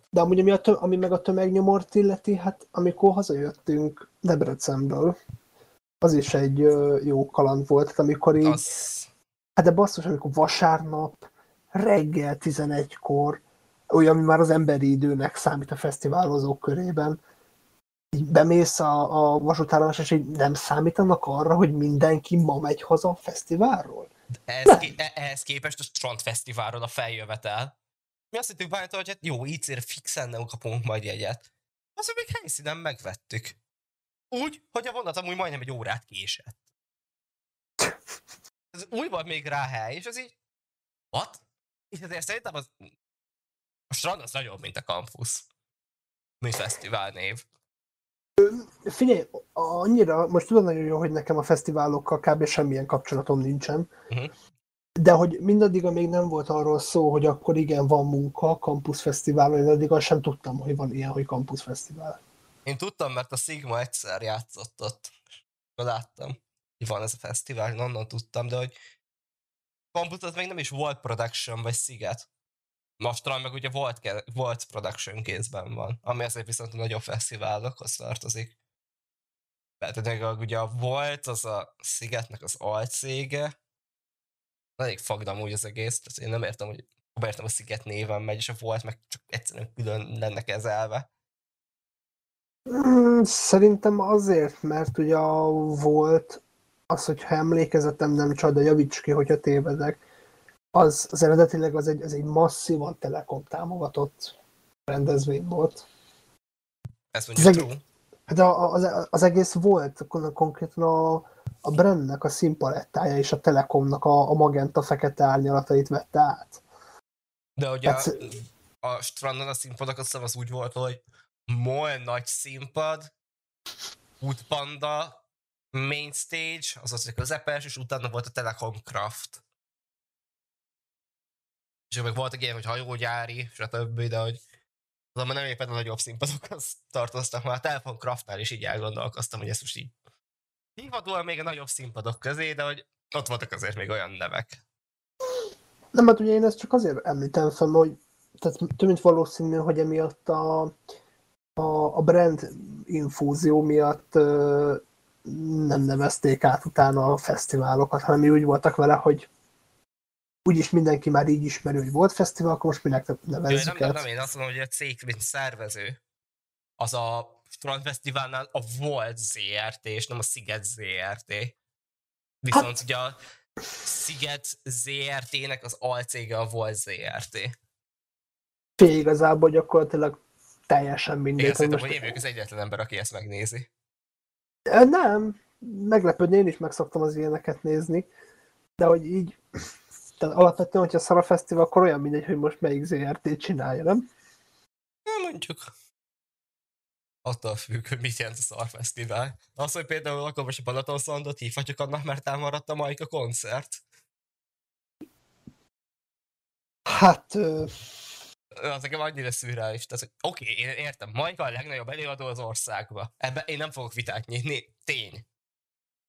De amúgy, ami, a tö, ami meg a tömegnyomort illeti, hát amikor hazajöttünk Debrecenből, az is egy jó kaland volt, amikor így... Az... Hát de basszus, amikor vasárnap reggel 11-kor, olyan, ami már az emberi időnek számít a fesztiválozók körében, így bemész a, a vasútállomás, és így nem számítanak arra, hogy mindenki ma megy haza a fesztiválról? Ehhez, ké- ehhez képest a Strand Fesztiválon a feljövetel. Mi azt hittük bármit, hogy hát jó, így fixen nem kapunk majd jegyet. Azt még helyszínen megvettük. Úgy, hogy a vonat amúgy majdnem egy órát késett. Ez úgy volt még rá hely, és az így... What? És azért szerintem az... A strand az nagyobb, mint a campus. Mint fesztivál név. Figyelj, annyira, most tudom nagyon jó, hogy nekem a fesztiválokkal kb. semmilyen kapcsolatom nincsen, Uh-huh. de hogy mindaddig, amíg nem volt arról szó, hogy akkor igen, van munka Fesztiválon, én addig azt sem tudtam, hogy van ilyen, hogy Campus Fesztivál. Én tudtam, mert a Sigma egyszer játszott ott. Láttam, hogy van ez a fesztivál, onnan tudtam, de hogy Campus az még nem is volt production, vagy sziget. Mostra meg ugye volt, volt production kézben van, ami azért viszont a nagyobb fesztiválokhoz tartozik. Tehát ugye a volt, az a Szigetnek az alcége, elég fagdam úgy az egész, tehát én nem értem, hogy értem a Sziget néven megy, és a volt meg csak egyszerűen külön lenne kezelve. Mm, Szerintem azért, mert ugye a volt az, hogyha emlékezetem nem csal, de javíts ki, hogyha tévedek, az, az eredetileg az egy, az egy masszívan Telekom támogatott rendezvény volt. Ez mondjuk Az true. Hát a, az, az egész volt kon- konkrétan a, a brandnek a színpalettája és a Telekomnak a, a magenta fekete árnyalatait vette át. De ugye a, Hát- a strandon a színpadok azt hiszem az úgy volt, hogy MOL nagy színpad, útpanda, main stage, az az a közepes, és utána volt a Telekom Craft. És meg voltak ilyen, hogy hajógyári, stb., de hogy azonban nem éppen a nagyobb színpadokhoz tartoztak már. A Telekom Craftnál is így elgondolkoztam, hogy ezt most így hívhatóan még a nagyobb színpadok közé, de hogy ott voltak azért még olyan nevek. Nem, hát ugye én ezt csak azért említem fel, hogy tehát több mint valószínű, hogy emiatt a, a, a brand infúzió miatt ö, nem nevezték át utána a fesztiválokat, hanem mi úgy voltak vele, hogy úgyis mindenki már így ismeri, hogy volt fesztivál, akkor most minek nevezzük nem, nem, nem, én azt mondom, hogy a cég, mint szervező, az a Strand Fesztiválnál a Volt ZRT, és nem a Sziget ZRT. Viszont hát... ugye a Sziget ZRT-nek az alcége a Volt ZRT. Fél igazából gyakorlatilag teljesen Én mindegy. hittem, most- hogy én vagyok az egyetlen ember, aki ezt megnézi. Nem, meglepődni, én is meg szoktam az ilyeneket nézni, de hogy így, tehát alapvetően, hogyha szar a fesztivál, akkor olyan mindegy, hogy most melyik ZRT csinálja, nem? Nem mondjuk. Attól függ, hogy mit jelent a Szar Fesztivál. Az, hogy például akkor most a Balaton Soundot hívhatjuk annak, mert elmaradt a Majka koncert. Hát, ö, az nekem annyira szürreális. Tehát, oké, okay, én értem, Majka a legnagyobb előadó az országba. Ebben én nem fogok vitát nyitni, tény.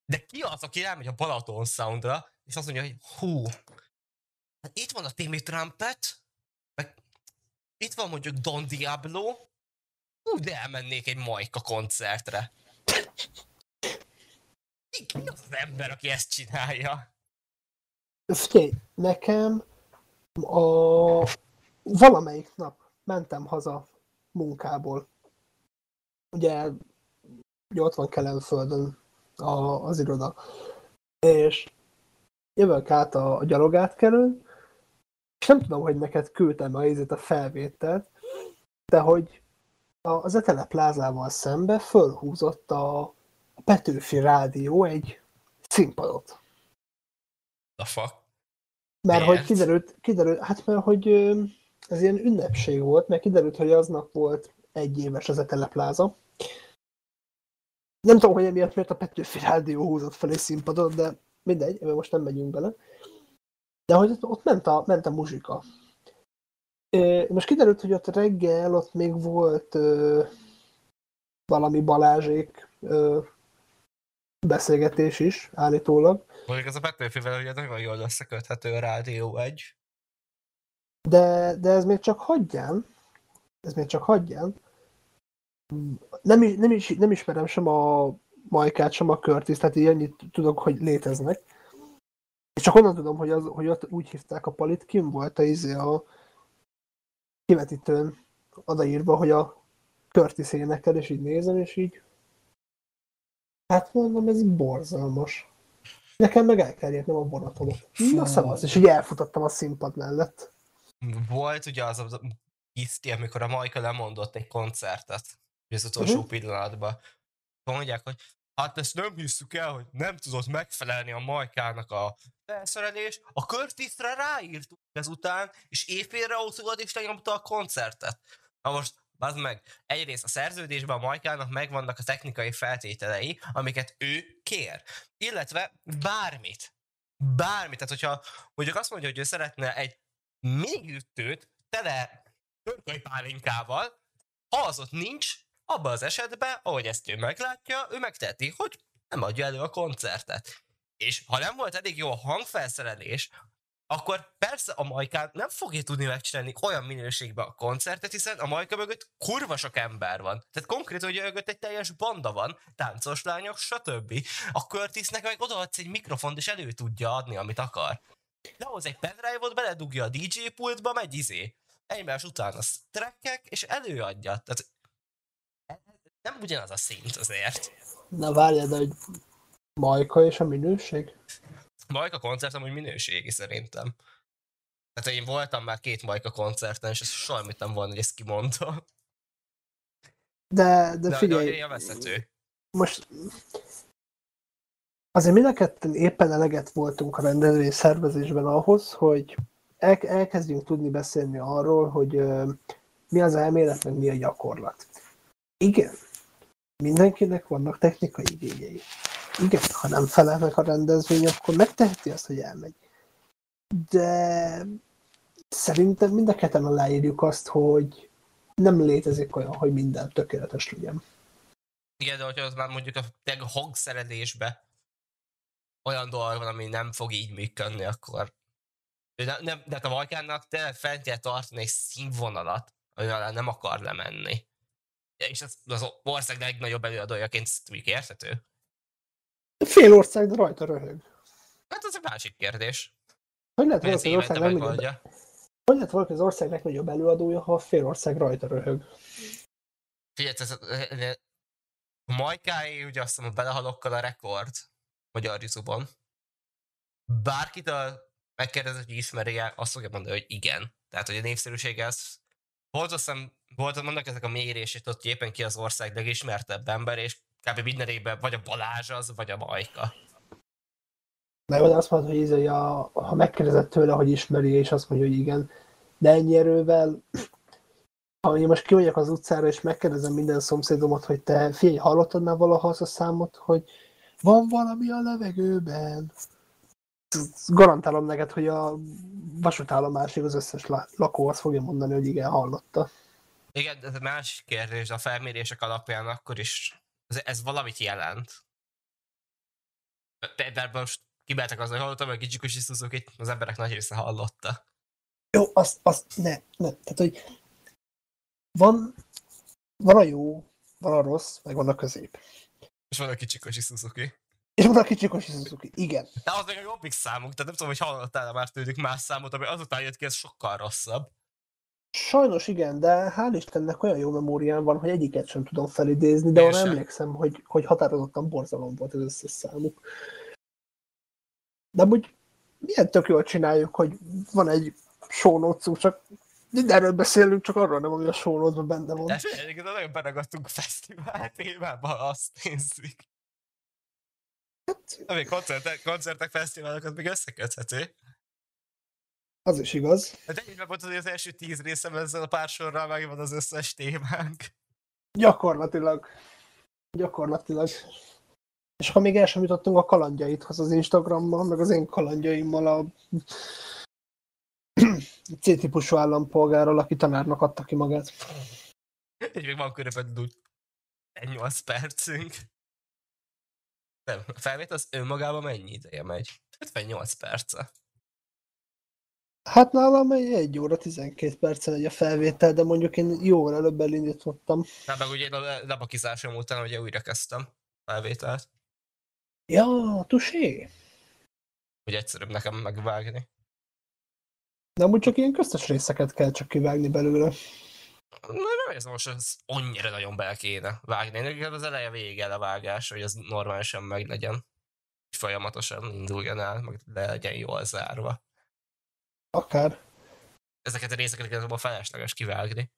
De ki az, aki elmegy a Balaton Soundra, és azt mondja, hogy hú, hát itt van a Timmy Trumpet, meg itt van mondjuk Don Diablo, hú, de elmennék egy Majka koncertre. Ki, ki az az ember, aki ezt csinálja? figyelj, nekem a valamelyik nap mentem haza munkából. Ugye, ugye ott van Kelenföldön a, az iroda. És jövök át a, a gyalogátkerül, és nem tudom, hogy neked küldtem a ízét a felvételt, de hogy a, az Etele plázával szembe fölhúzott a, a Petőfi Rádió egy színpadot. The fuck? Mert Miért? hogy kiderült, kiderült, hát mert hogy ez ilyen ünnepség volt, mert kiderült, hogy aznap volt egy éves az Etele pláza. Nem tudom, hogy emiatt miért a Petőfi Rádió húzott fel egy színpadot, de mindegy, ebben most nem megyünk bele. De hogy ott, ment, a, ment a muzsika. Most kiderült, hogy ott reggel ott még volt ö, valami Balázsék ö, beszélgetés is, állítólag. Mondjuk ez a Petőfivel ugye nagyon jól összeköthető a Rádió egy. De, de ez még csak hagyján. Ez még csak hagyján. Nem, is, nem, is, nem ismerem sem a Majkát, sem a Curtis, tehát így annyit tudok, hogy léteznek. És csak onnan tudom, hogy, az, hogy ott úgy hívták a palit, kim volt a, izé a kivetítőn odaírva, hogy a Curtis énekel, és így nézem, és így hát mondom, ez borzalmas. Nekem meg el kell érnem a vonatomat. Na szavasz, és így elfutottam a színpad mellett. Volt ugye az a hiszti, amikor a Majka lemondott egy koncertet, az utolsó uh-huh. pillanatban. Mondják, hogy hát ezt nem hiszük el, hogy nem tudott megfelelni a Majkának a felszerelés. A Curtisre ráírtuk ezután, és éjfélre oszugod és lenyomta a koncertet. Na most bazd meg, egyrészt a szerződésben a Majkának megvannak a technikai feltételei, amiket ő kér. Illetve bármit, bármit, tehát hogyha mondjuk azt mondja, hogy ő szeretne egy minigüttőt tele törköly pálinkával, ha az ott nincs, abban az esetben, ahogy ezt ő meglátja, ő megteheti, hogy nem adja elő a koncertet. És ha nem volt elég jó a hangfelszerelés, akkor persze a Majkán nem fogja tudni megcsinálni olyan minőségben a koncertet, hiszen a Majka mögött kurva sok ember van. Tehát konkrétan, hogy mögött egy teljes banda van, táncos lányok, stb. A Curtisnek meg odaadsz egy mikrofont, és elő tudja adni, amit akar. Lehoz egy pendrive-ot, beledugja a DJ pultba, megy izé. Egymás után a trackek, és előadja. Tehát nem ugyanaz a szint azért. Na várjál, de hogy Majka és a minőség? Majka koncert amúgy minőségi szerintem. Tehát én voltam már két Majka koncerten, és soha nem volna, hogy ezt kimondta. De, de, De, figyelj, de élvezhető. most azért mind a ketten éppen eleget voltunk a rendezvény szervezésben ahhoz, hogy el, elkezdjünk tudni beszélni arról, hogy ö, mi az elmélet, meg mi a gyakorlat. Igen, mindenkinek vannak technikai igényei. Igen, ha nem felel meg a rendezvény, akkor megteheti azt, hogy elmegy. De szerintem mind a ketten aláírjuk azt, hogy nem létezik olyan, hogy minden tökéletes legyen. Igen, de hogyha az már mondjuk a, hangszerelésbe olyan dolog van, ami nem fog így működni, akkor ő nem, de a Majkánnak tényleg fent kell tartani egy színvonalat, ami alá nem akar lemenni. És az, az ország legnagyobb előadójaként mondjuk érthető. Fél ország, de rajta röhög. Hát az egy másik kérdés. Hogy lehet Hogy ezt az ország legnagyobb, hogy lehet valaki az ország legnagyobb előadója, ha a fél ország rajta röhög? Figyelj, ez, a Majkáé, ugye azt a belehalokkal a rekord magyar YouTube-on. Bárkitől megkérdezett, hogy ismeri -e, azt fogja mondani, hogy igen. Tehát, hogy a népszerűsége ez volt azt hiszem, volt, mondnak ezek a mérését, ott éppen ki az ország legismertebb ember, és kb. minden évben vagy a Balázs az, vagy a Majka. Meg azt mondod, hogy, izé, a, ha megkérdezett tőle, hogy ismeri, és azt mondja, hogy igen, de ennyi erővel, ha én most kimegyek az utcára, és megkérdezem minden szomszédomat, hogy te figyelj, hallottad már valaha azt a számot, hogy van valami a levegőben? Garantálom neked, hogy a vasútállomásig az összes la- lakó azt fogja mondani, hogy igen, hallotta. Igen, de ez a másik kérdés, a felmérések alapján akkor is ez, ez valamit jelent. Ebben most kimeltek az, hogy hallottam, hogy kicsi suzuki az emberek nagy része hallotta. Jó, azt, azt ne, ne. Tehát, hogy van, van a jó, van a rossz, meg van a közép. És van a kicsi kicsi Suzuki. És van a kicsi kocsi Suzuki. Igen. De az meg a jobbik számunk, tehát nem tudom, hogy hallottál már tőlük más számot, ami azután jött ki, ez sokkal rosszabb. Sajnos igen, de hál' Istennek olyan jó memóriám van, hogy egyiket sem tudom felidézni, de arra emlékszem, hogy, hogy határozottan borzalom volt az összes számuk. De úgy milyen tök jól csináljuk, hogy van egy show csak mindenről beszélünk, csak arról nem, ami a notes benne van. De egyébként nagyon beragadtunk a fesztivál témába, azt nézzük. Hát, Ami koncertek, koncertek, fesztiválok, az még összeköthető. az is igaz. De volt az, hogy az első tíz részem ezzel a pár sorral megvan az összes témánk. Gyakorlatilag. Gyakorlatilag. És ha még el sem jutottunk a kalandjaidhoz az Instagrammal, meg az én kalandjaimmal a C-típusú állampolgárral, aki tanárnak adta ki magát. Így még van körülbelül egy 8 percünk. Nem, a felvét az önmagában mennyi ideje megy? 58 perce. Hát nálam egy 1 óra 12 percen egy a felvétel, de mondjuk én jóval előbb elindítottam. Na, meg ugye én a lebakizásom után ugye újra kezdtem felvételt. Ja, tusé. Hogy egyszerűbb nekem megvágni. De amúgy csak ilyen köztes részeket kell csak kivágni belőle. Na, nem ez most az annyira nagyon bele kéne vágni. Nekem az eleje vége a vágás, hogy az normálisan meg legyen. És folyamatosan induljon el, meg le legyen jól zárva. Akár. Ezeket a részeket igazából felesleges kivágni.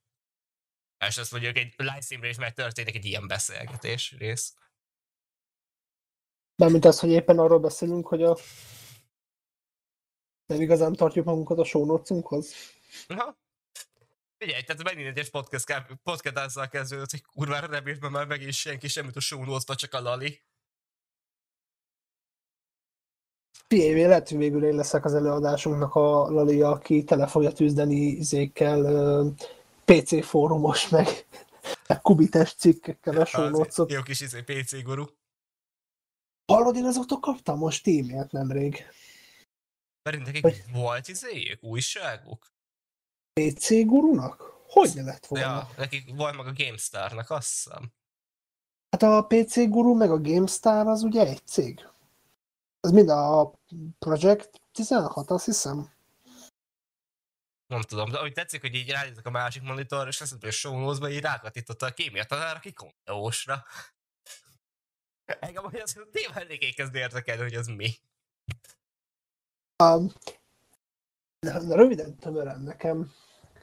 És azt mondjuk egy livestreamre is megtörténik egy ilyen beszélgetés rész. Mármint az, hogy éppen arról beszélünk, hogy a nem igazán tartjuk magunkat a show notes-unkhoz. Aha. Figyelj, tehát megint egy podcast, podcast kezdődött, hogy kurvára nem írt már megint senki semmit a show csak a Lali. Figyelj, hogy végül én leszek az előadásunknak a Lali, aki tele fogja tűzdeni izékkel, PC fórumos, meg, kubites cikkekkel a show Jó kis izé, PC guru. Hallod, én azóta kaptam most e-mailt nemrég. Mert nekik hogy... volt izéjük, újságuk? PC gurunak? Hogy ne lett volna? Ja, nekik volt meg a GameStar-nak, azt hiszem. Hát a PC guru meg a GameStar az ugye egy cég. Az mind a Project 16, azt hiszem. Nem tudom, de hogy tetszik, hogy így ránézek a másik monitor, és azt mondja, hogy show notes így rákatította a kémia tanár, aki konteósra. Engem, hogy az tényleg elég kezd érdekelni, hogy az mi. Um, röviden tömören nekem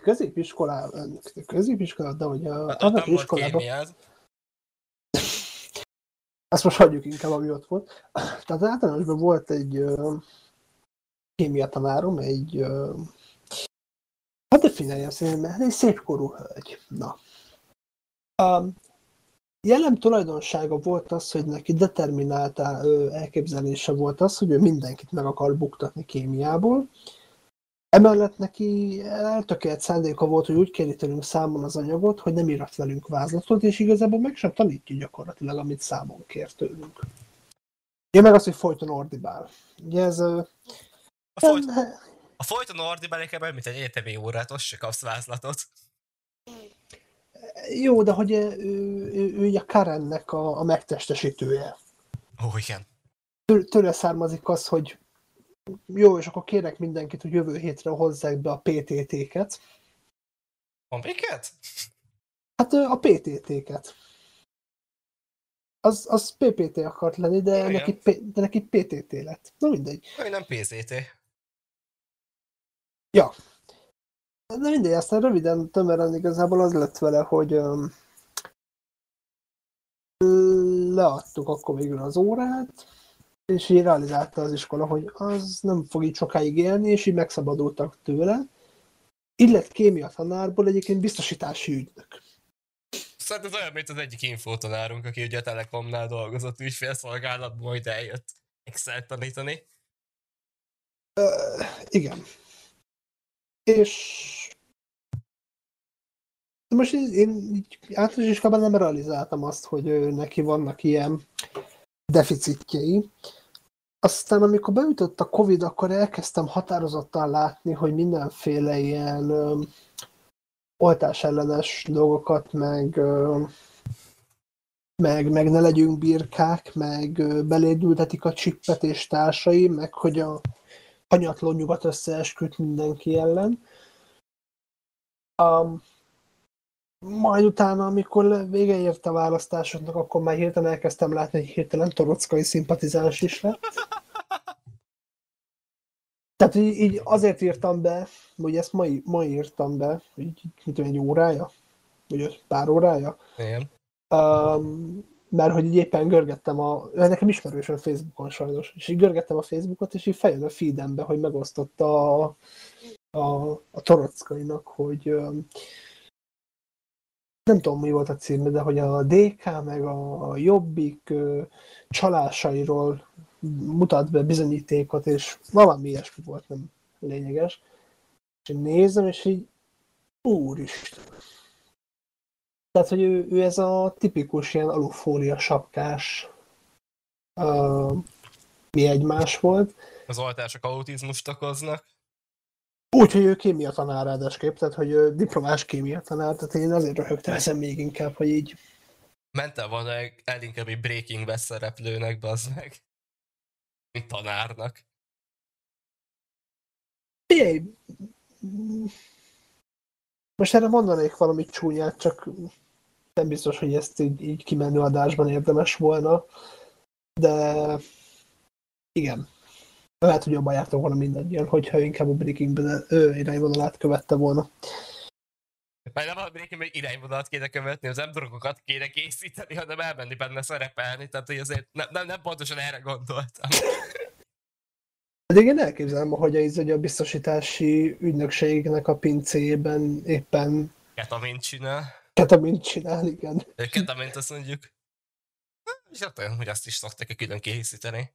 középiskolában, középiskolában, de hogy a hát tanári iskolában... Ezt most hagyjuk inkább, ami ott volt. Tehát általánosban volt egy uh, kémia tanárom, egy uh, hát definiálja szerintem, egy szépkorú hölgy. Na. Um, jellem tulajdonsága volt az, hogy neki determináltá elképzelése volt az, hogy ő mindenkit meg akar buktatni kémiából. Emellett neki eltökélt szándéka volt, hogy úgy kéri tőlünk számon az anyagot, hogy nem írat velünk vázlatot, és igazából meg sem tanítja gyakorlatilag, amit számon kér tőlünk. Én meg az, hogy folyton ordibál. Ugye ez... A, folyt, a folyton ordibál mint egy egyetemi órát, azt se kapsz vázlatot. Jó, de hogy ő, ő, ő a Karennek a, a megtestesítője. Ó, igen. Tőle származik az, hogy jó, és akkor kérek mindenkit, hogy jövő hétre hozzák be a PTT-ket. A miket? Hát a PTT-ket. Az, az PPT akart lenni, de neki, de neki PTT lett. Na mindegy. Ő nem PZT. Ja, de mindegy, aztán röviden, tömören igazából az lett vele, hogy um, leadtuk akkor végül az órát, és így realizálta az iskola, hogy az nem fog így sokáig élni, és így megszabadultak tőle. Így lett kémia tanárból egyébként biztosítási ügynök. Szóval ez olyan, mint az egyik infotanárunk, aki ugye a Telekomnál dolgozott ügyfélszolgálatban, majd eljött Excel tanítani. Uh, igen. És most én, én általános nem realizáltam azt, hogy neki vannak ilyen deficitjei. Aztán amikor beütött a Covid, akkor elkezdtem határozottan látni, hogy mindenféle ilyen ö, oltás ellenes dolgokat, meg, ö, meg, meg ne legyünk birkák, meg belédültetik a csippet és társai, meg hogy a hanyatló nyugat összeesküdt mindenki ellen. Um, majd utána, amikor vége ért a választásoknak, akkor már hirtelen elkezdtem látni, hogy hirtelen torockai szimpatizáns is lett. Tehát így, így azért írtam be, hogy ezt ma, ma írtam be, hogy mit tudom, egy órája, vagy pár órája. Igen. Um, mert hogy így éppen görgettem a, nekem ismerős a Facebookon sajnos, és így görgettem a Facebookot, és így feljön a feedembe, hogy megosztotta a, a, a torockainak, hogy nem tudom mi volt a címe, de hogy a DK meg a Jobbik csalásairól mutat be bizonyítékot, és valami ilyesmi volt, nem lényeges. És nézem, és így úristen. Tehát, hogy ő, ő ez a tipikus ilyen alufólia sapkás uh, mi egymás volt. Az oltások autizmust okoznak. Úgy, hogy ő kémia tanár ráadásképp, tehát hogy ő diplomás kémia tanár, tehát én azért röhögtem ezen még inkább, hogy így... Mente van el inkább egy Breaking Bad szereplőnek, bazd meg. Mint tanárnak. Figyelj, most erre mondanék valamit csúnyát, csak nem biztos, hogy ezt így, így kimenő adásban érdemes volna, de igen, lehet, hogy jobban jártam volna mindannyian, hogyha inkább a Breaking Bad irányvonalát követte volna. Mert nem a Breaking Bad irányvonalat kéne követni, az nem drogokat kéne készíteni, hanem elmenni benne szerepelni, tehát hogy azért nem, nem, nem pontosan erre gondoltam. Pedig én elképzelem, hogy a, hogy a biztosítási ügynökségnek a pincében éppen Ketamint csinál. Ketamint csinál, igen. Ketamint azt mondjuk. És hát olyan, hogy azt is szoktak külön készíteni.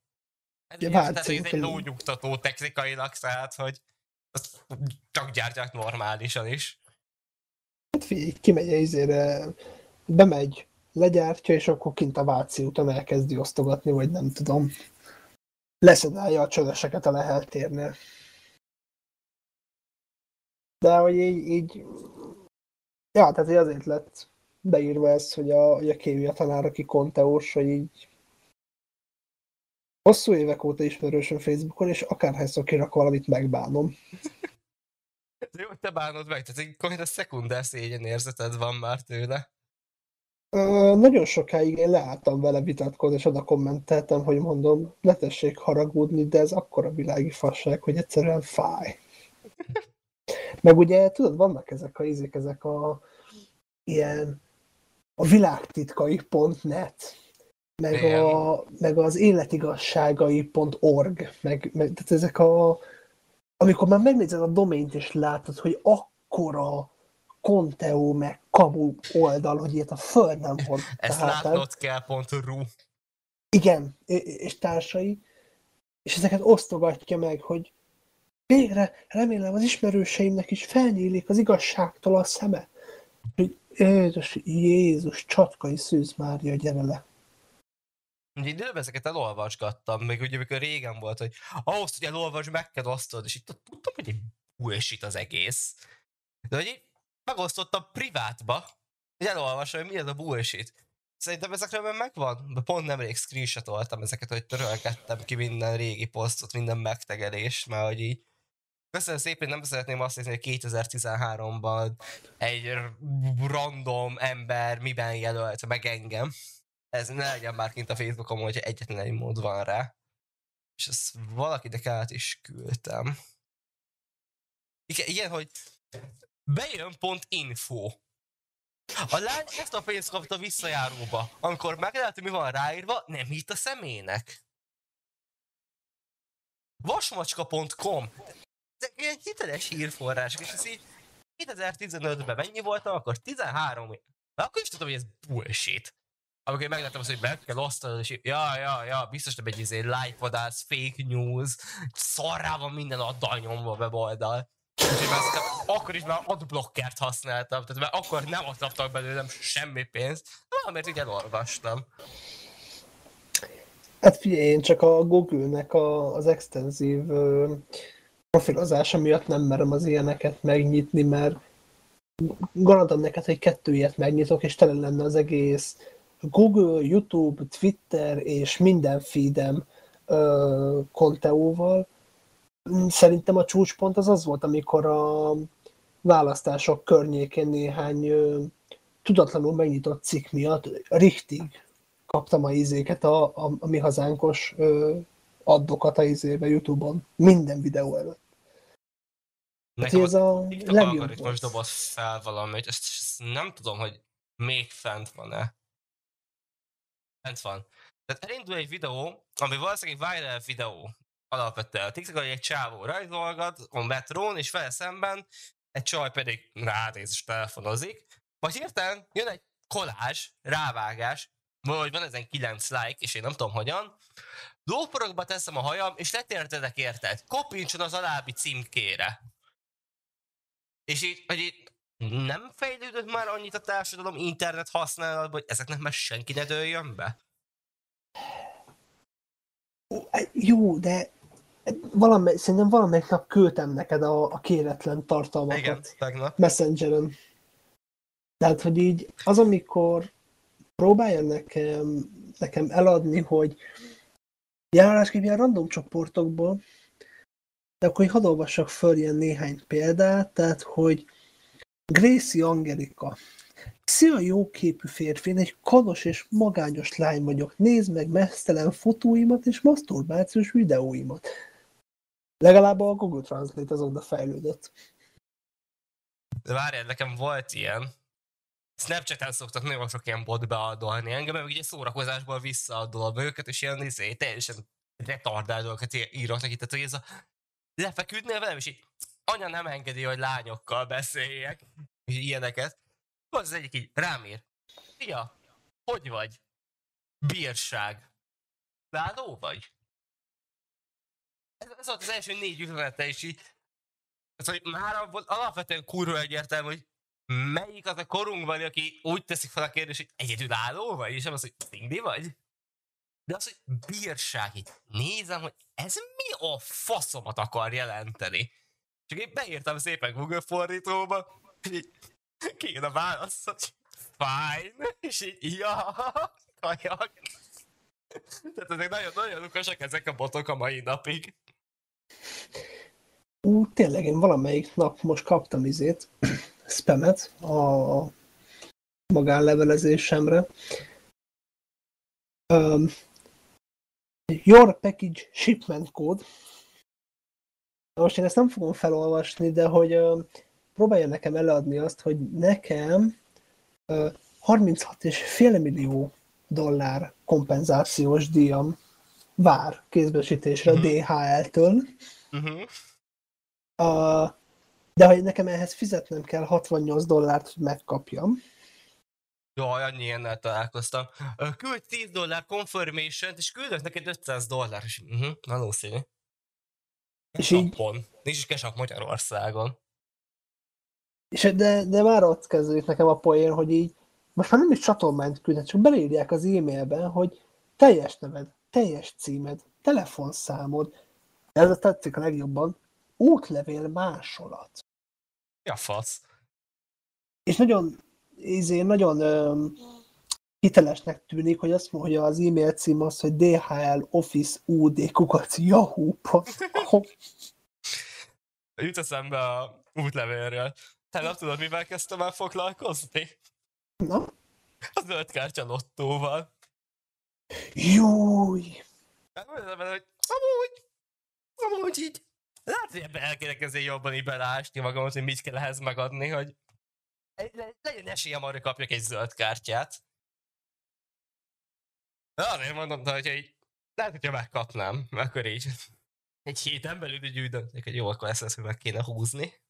Hát Ja, tehát ez egy lónyugtató technikailag, tehát, hogy azt csak gyártják normálisan is. Hát figyelj, kimegy izére, bemegy, legyártja, és akkor kint a Váci úton elkezdi osztogatni, vagy nem tudom. Leszedálja a csöveseket a Lehel térnél. De hogy így, így... Ja, tehát hogy azért lett beírva ez, hogy a, hogy a kémia tanár, aki konteós, hogy így hosszú évek óta ismerősöm Facebookon, és akárhányszor kirak valamit, megbánom. Jó, hogy te bánod meg, tehát egy konkrétan szekunder szégyen érzeted van már tőle. Ö, nagyon sokáig én leálltam vele vitatkozni, és oda kommenteltem, hogy mondom, ne tessék haragudni, de ez akkora világi fasság, hogy egyszerűen fáj. Meg ugye, tudod, vannak ezek a izék, ezek a ilyen a világtitkai.net, meg, Igen. a, meg az életigasságai.org, meg, meg tehát ezek a amikor már megnézed a domént, és látod, hogy akkora Conteo meg Kamu oldal, hogy ilyet a föld nem volt. Ezt Tehát, látnod kell.ru. Igen, és- és társai, és ezeket osztogatja meg, hogy végre remélem az ismerőseimnek is felnyílik az igazságtól a szeme. Hogy Jézus, Jézus, csatkai Szűz Mária, gyere le. Időben ezeket elolvasgattam, még ugye amikor régen volt, hogy ahhoz, hogy elolvasd, meg kell osztod, és itt tudtam, hogy egy az egész. De hogy így megosztottam privátba, hogy elolvasom, hogy mi ez a bullshit. Szerintem ezekről már megvan, de pont nemrég screenshotoltam ezeket, hogy törölgettem ki minden régi posztot, minden megtegelést, mert hogy így Köszönöm szépen, nem szeretném azt nézni, hogy 2013-ban egy random ember miben jelölt meg engem. Ez ne legyen már kint a Facebookon, hogy egyetlen egy mód van rá. És ezt valakinek át is küldtem. Igen, ilyen, hogy bejön.info. A lány ezt a pénzt kapta visszajáróba. Amikor meglátta, mi van ráírva, nem hitt a szemének. Vasmacska.com Ezek ilyen hiteles hírforrások, és ez így 2015-ben mennyi voltam, akkor 13 év. De akkor is tudom, hogy ez bullshit. Amikor megláttam azt, hogy meg kell osztanod, és ja, ja, ja, biztos nem egy izé live fake news, szarrá van minden addal nyomva a weboldal. Úgyhogy már akkor is már adblockert használtam, tehát már akkor nem adtak belőlem semmi pénzt, valamit így elolvastam. Hát figyelj, én csak a Google-nek a, az extenzív profilozása miatt nem merem az ilyeneket megnyitni, mert garantom neked, hogy kettő ilyet megnyitok, és tele lenne az egész Google, YouTube, Twitter és minden feedem ö, konteóval. Szerintem a csúcspont az az volt, amikor a választások környékén néhány ö, tudatlanul megnyitott cikk miatt richtig kaptam a izéket, a, a, a mi hazánkos ö, addokat a izébe Youtube-on. Minden videó előtt. Hát Nekem ez a TikTok algoritmus doboz fel valamit, ezt, ezt nem tudom, hogy még fent van-e. Fent van. Tehát elindul egy videó, ami valószínűleg egy viral videó alapvetően. A TikTok egy csávó rajzolgat a metrón, és vele szemben egy csaj pedig ránéz és telefonozik. Majd hirtelen jön egy kolázs, rávágás, valahogy van ezen 9 like, és én nem tudom hogyan. Lóporokba teszem a hajam, és letértedek érted. Kopincson az alábbi címkére. És így, hogy így nem fejlődött már annyit a társadalom internet használatban, hogy ezeknek már senki ne dőljön be? Ó, Jó, de valami, szerintem valamelyik nap küldtem neked a, a kéretlen tartalmakat. Igen, tegnap. Messengeren. Tehát, hogy így az, amikor próbálja nekem, nekem eladni, hogy járásképp ilyen random csoportokból, de akkor hadd olvassak föl ilyen néhány példát, tehát, hogy Gracie Angelika. Szia jóképű férfi, egy kanos és magányos lány vagyok. Nézd meg mesztelen fotóimat és maszturbációs videóimat. Legalább a Google Translate azóta fejlődött. De várjál, nekem volt ilyen. Snapchaten szoktak nagyon sok ilyen bot beadolni engem, meg ugye szórakozásból visszaadolom őket, és ilyen izé, teljesen retardált dolgokat írok neki, tehát hogy ez a lefeküdnél velem, és így anya nem engedi, hogy lányokkal beszéljek, és ilyeneket. Az az egyik így rám ír. Szia, hogy vagy? Bírság. Ládó vagy? Ez, ez volt az első négy üzenete, és így ez, hogy már alapvetően kurva egyértelmű, hogy melyik az a korunkban, aki úgy teszik fel a kérdést, hogy egyedülálló vagy, és nem az, hogy szingdi vagy. De az, hogy bírság, így nézem, hogy ez mi a faszomat akar jelenteni. Csak én beírtam szépen Google fordítóba, így kéne válasz, hogy fine, és így, ja, kajak. Tehát ezek nagyon, nagyon lukasak ezek a botok a mai napig. Ú, tényleg én valamelyik nap most kaptam izét, spamet a magánlevelezésemre. Um, your package shipment code. Most én ezt nem fogom felolvasni, de hogy uh, próbálja nekem előadni azt, hogy nekem uh, 36,5 millió dollár kompenzációs díjam vár kézbesítésre uh-huh. mhm. DHL-től. Uh-huh. Uh, de hogy nekem ehhez fizetnem kell 68 dollárt, hogy megkapjam. Jaj, annyi ilyennel találkoztam. Küldj 10 dollár confirmation és küldök neked 500 dollár. És, uh-huh, valószínű. És így... Nincs is kesak Magyarországon. És de, de már ott kezdődik nekem a poén, hogy így most már nem is csatolmányt küldhet, csak belírják az e-mailben, hogy teljes neved, teljes címed, telefonszámod, ez a tetszik a legjobban, útlevél másolat. Ja, fasz. És nagyon, izé, nagyon hitelesnek tűnik, hogy azt mondja, az e-mail cím az, hogy DHL Office UD kukac Yahoo.com. Jut eszembe a útlevélről. Te nem tudod, mivel kezdtem el foglalkozni? Na? A zöld kártya lottóval. Júj! Hát amúgy, amúgy így, lehet, hogy ebben el kéne kezdeni jobban így belásni magamat, hogy mit kell ehhez megadni, hogy legyen esélyem arra, kapjak egy zöld kártyát. De azért mondom, hogy így, lehet, hogyha megkapnám, akkor így egy héten belül így úgy döntik, hogy jó, akkor ezt, ezt meg kéne húzni.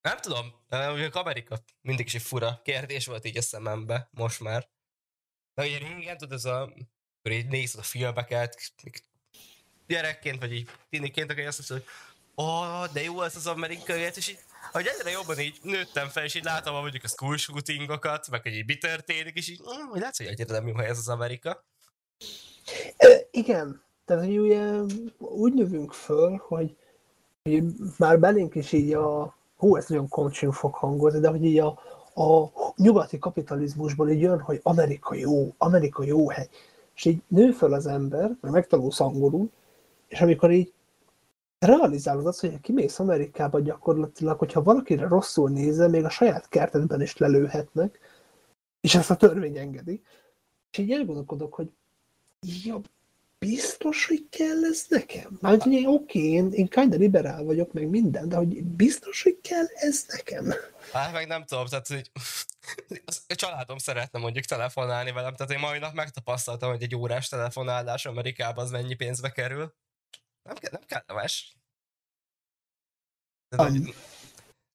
Nem tudom, ugye Amerika mindig is egy fura kérdés volt így a szemembe, most már. De ugye régen, tudod, ez a, akkor így nézed a filmeket, gyerekként, vagy így tiniként, akkor azt mondod, hogy oh, de jó ez az amerikai élet, és így, hogy egyre jobban így nőttem fel, és így látom mondjuk a school shootingokat, meg hogy így mi történik, és így, mm, hogy látsz, hogy egyre nem jó ez az Amerika. E, igen, tehát hogy ugye úgy növünk föl, hogy, hogy már belénk is így a hú, ez nagyon coaching fog hangozni, de hogy így a, a nyugati kapitalizmusból így jön, hogy Amerika jó, Amerika jó hely. És így nő föl az ember, mert megtanulsz angolul, és amikor így realizálod azt, hogy kimész Amerikába gyakorlatilag, hogyha valakire rosszul nézel, még a saját kertedben is lelőhetnek, és ezt a törvény engedi. És így elgondolkodok, hogy jobb biztos, hogy kell ez nekem? Már hogy oké, én, én kinda liberál vagyok, meg minden, de hogy biztos, hogy kell ez nekem? Hát meg nem tudom, tehát hogy a családom szeretne mondjuk telefonálni velem, tehát én mai nap megtapasztaltam, hogy egy órás telefonálás Amerikában az mennyi pénzbe kerül. Nem, kell, nem kellemes. Um.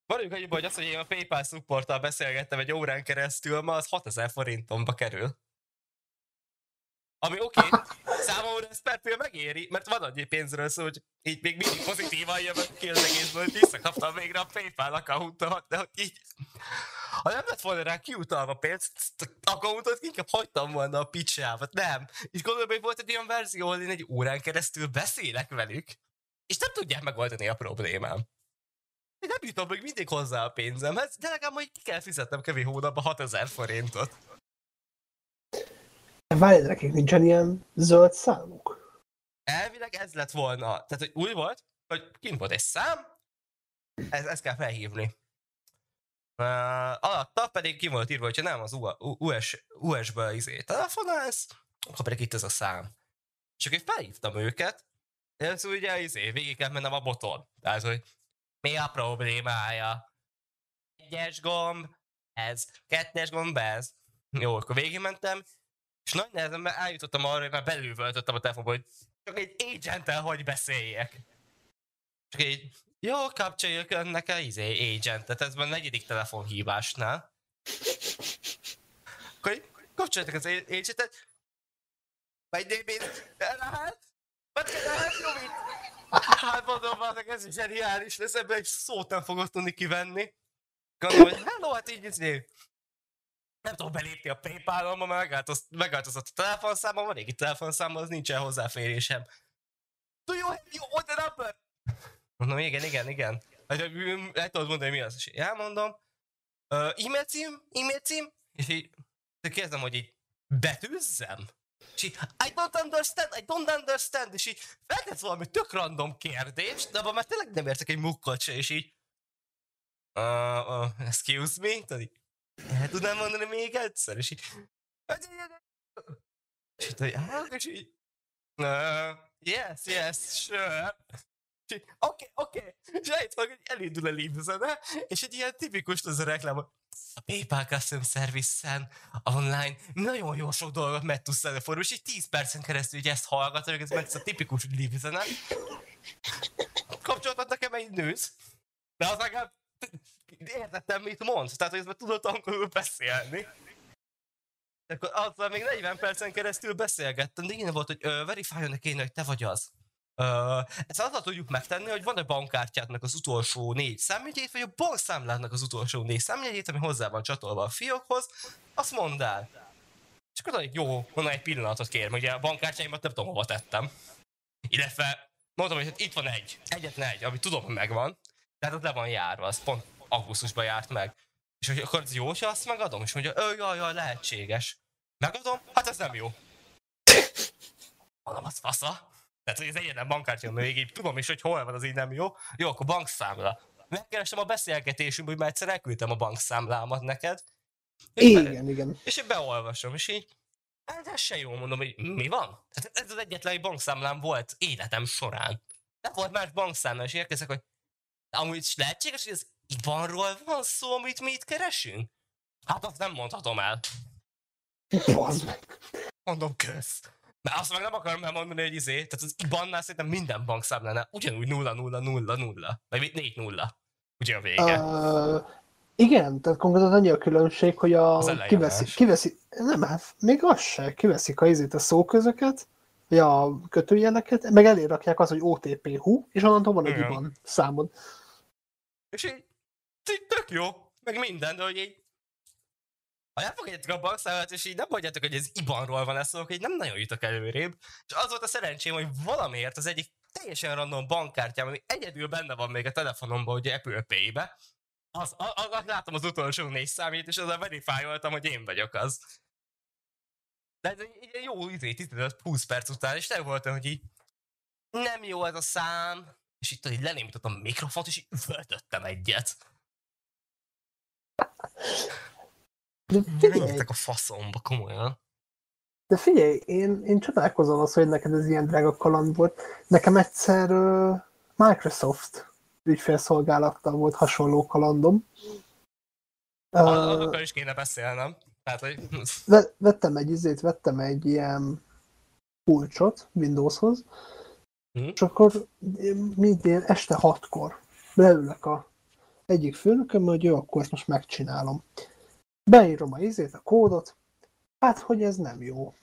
Mondjuk annyiba, hogy az, hogy én a PayPal supporttal beszélgettem egy órán keresztül, ma az 6000 forintomba kerül. Ami oké, okay, számomra ez per megéri, mert van annyi pénzről szó, hogy így még mindig pozitívan jövök ki az egészből, hogy visszakaptam végre a PayPal accountomat, de hogy így, ha nem lett volna rá kiutalva pénzt, accountot inkább hagytam volna a picsába, nem. És gondolom, hogy volt egy olyan verzió, ahol én egy órán keresztül beszélek velük, és nem tudják megoldani a problémám. Én nem jutom még mindig hozzá a pénzemhez, de legalább majd ki kell fizetnem kevés hónapban 6000 forintot. Várj, nekik nincsen ilyen zöld számuk? Elvileg ez lett volna. Tehát, hogy új volt, hogy kint volt egy szám, ez, ezt kell felhívni. Uh, alatta pedig ki volt írva, hogyha nem az US, US-be izé telefonálsz, akkor pedig itt ez a szám. És akkor felhívtam őket, ez ugye izé, végig kell mennem a boton. Tehát, hogy mi a problémája? Egyes gomb, ez, kettes gomb, ez. Jó, akkor végigmentem, És nagy nehezen eljutottam arra, hogy már belülvöltöttem a telefonba, hogy csak egy agent hogy beszéljek. Csak egy, jó, kapcsoljuk önnek a izé, agentet, ez már a negyedik telefonhívásnál. Akkor kapcsoljátok az agentet. My name is... You with? Hát mondom, hogy ez zseniális lesz, ebben egy szót nem fogok tudni kivenni. Gondolom, hogy hello, hát így izé. Nem tudom belépni a Paypal-omba, mert megváltozott a telefonszámom, a régi telefonszámom, az nincsen hozzáférésem. Do you have your order number? Mondom, igen, igen, igen. Hát, el tudod mondani, mi az? És elmondom. Uh, e-mail cím, e-mail cím, és így kérdezem, hogy így betűzzem? És így, I don't understand, I don't understand, és így feltesz valami tök random kérdést, de abban már tényleg nem értek egy mukkot se, és így uh, uh, excuse me, tudod így, el tudnám mondani még egyszer, és így és így, és így yes, yes, sure. Oké, oké, okay. és eljött hogy elindul a lívzene, és egy ilyen tipikus az a reklám, a PayPal Custom Service-en online nagyon jó sok dolgot meg tudsz előfordulni, és így 10 percen keresztül hogy ezt hallgatod, ez meg ez a tipikus lívzene. Kapcsolatod nekem egy nősz, de az legalább értettem, mit mondsz, tehát hogy ezt tudod angolul beszélni. Akkor azzal még 40 percen keresztül beszélgettem, de igen volt, hogy verifáljon kéne, hogy te vagy az. Uh, ezt azzal tudjuk megtenni, hogy van a bankkártyádnak az utolsó négy számjegyét, vagy a bankszámládnak az utolsó négy számjegyét, ami hozzá van csatolva a fiókhoz, azt mondd el. És akkor egy jó, honnan egy pillanatot kér, ugye a bankkártyáimat nem tudom, hova tettem. Illetve mondom, hogy itt van egy, egyetlen egy, ami tudom, hogy megvan, tehát ott le van járva, az pont augusztusban járt meg. És hogy akkor ez jó, hogy azt megadom? És mondja, ő, jaj, jaj, lehetséges. Megadom? Hát ez nem jó. Mondom, az fasza. Tehát, hogy az egyetlen bankkártya még így tudom is, hogy hol van, az így nem jó. Jó, akkor bankszámla. Megkeresem a beszélgetésünkből, hogy már egyszer elküldtem a bankszámlámat neked. Igen, be, igen. És én beolvasom, és így, hát ez se jó, mondom, hogy mi van? Tehát ez az egyetlen bankszámlám volt életem során. Nem volt más bankszámla, és érkezek, hogy amúgy is lehetséges, hogy az Ivanról van szó, amit mi itt keresünk? Hát azt nem mondhatom el. Bazd meg. Mondom, kösz. Mert azt meg nem akarom elmondani, hogy izé, tehát az IBAN-nál szerintem minden bankszámlánál ugyanúgy 0 0 0 0 vagy 4 0 ugye a vége. Uh, igen, tehát konkrétan annyi a különbség, hogy a kiveszi, kiveszi, nem, hát még az se, kiveszik a izét a szóközöket, vagy a kötőjeleket, meg elérakják az, hogy OTP hú, és onnantól van egy IBAN számod. És így, így tök jó, meg minden, de hogy így ha elfogadjátok a bankszámlát, és így nem mondjátok, hogy ez IBAN-ról van ez, hogy nem nagyon jutok előrébb. És az volt a szerencsém, hogy valamiért az egyik teljesen random bankkártyám, ami egyedül benne van még a telefonomban, ugye Apple Pay-be, az, az, az, látom az utolsó négy számít, és azzal verifájoltam, hogy én vagyok az. De ez egy jó izé, 15-20 perc után, és nem voltam, hogy így nem jó ez a szám, és itt így lenémítottam a mikrofont, és így üvöltöttem egyet. De figyelj, a faszomba, komolyan. De figyelj, én, én csodálkozom az, hogy neked ez ilyen drága kaland volt. Nekem egyszer uh, Microsoft ügyfélszolgálattal volt hasonló kalandom. Uh, Azokkal is kéne beszélnem. Tehát, hogy... vettem egy izét, vettem egy ilyen kulcsot Windowshoz, hmm. és akkor minden este hatkor leülök a egyik főnököm, hogy jó, akkor ezt most megcsinálom. Beírom a izét, a kódot, hát, hogy ez nem jó.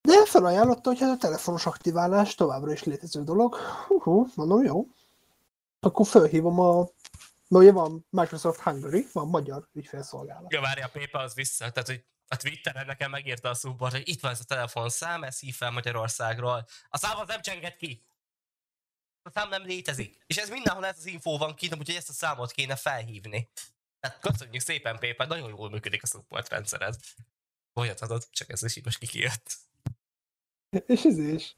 De felajánlotta, hogy ez a telefonos aktiválás továbbra is létező dolog. Hú, mondom, jó. Akkor felhívom a... Mert ugye van Microsoft Hungary, van magyar ügyfélszolgálat. Ja, várja, a PayPal az vissza, tehát hogy a Twitteren nekem megírta a support, hogy itt van ez a telefonszám, ez hív fel Magyarországról. A szám az nem csenget ki. A szám nem létezik. És ez mindenhol ez az info van ki, úgyhogy ezt a számot kéne felhívni. Hát köszönjük szépen, Pépa, nagyon jól működik a support rendszered. Folytathatod, csak ez is így most kikijött. És ez is.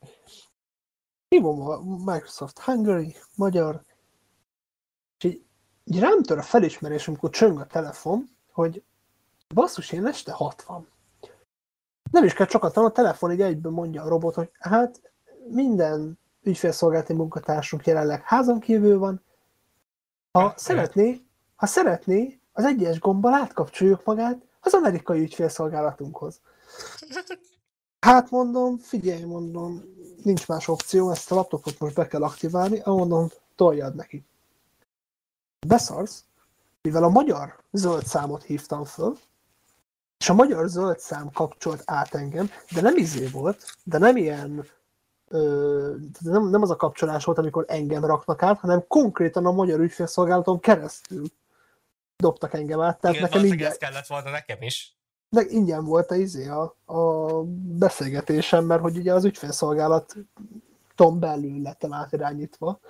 Hívom a Microsoft Hungary, magyar, és így, így rám tör a felismerés, amikor csöng a telefon, hogy basszus, én este 60. Nem is kell sokat a telefon így egyből mondja a robot, hogy hát minden ügyfélszolgálati munkatársunk jelenleg házon kívül van. Ha szeretné, ha szeretné, az egyes gombbal átkapcsoljuk magát, az amerikai ügyfélszolgálatunkhoz. Hát mondom, figyelj, mondom, nincs más opció, ezt a laptopot most be kell aktiválni, mondom, toljad neki. Beszarsz, mivel a magyar zöld számot hívtam föl, és a magyar zöld szám kapcsolt át engem, de nem izé volt, de nem ilyen, ö, nem, nem az a kapcsolás volt, amikor engem raknak át, hanem konkrétan a magyar ügyfélszolgálaton keresztül dobtak engem át. Tehát Igen, nekem ingyen, ez kellett volna nekem is. de ingyen volt a, izé, a, a beszélgetésem, mert hogy ugye az ügyfélszolgálat tom belül lettem átirányítva.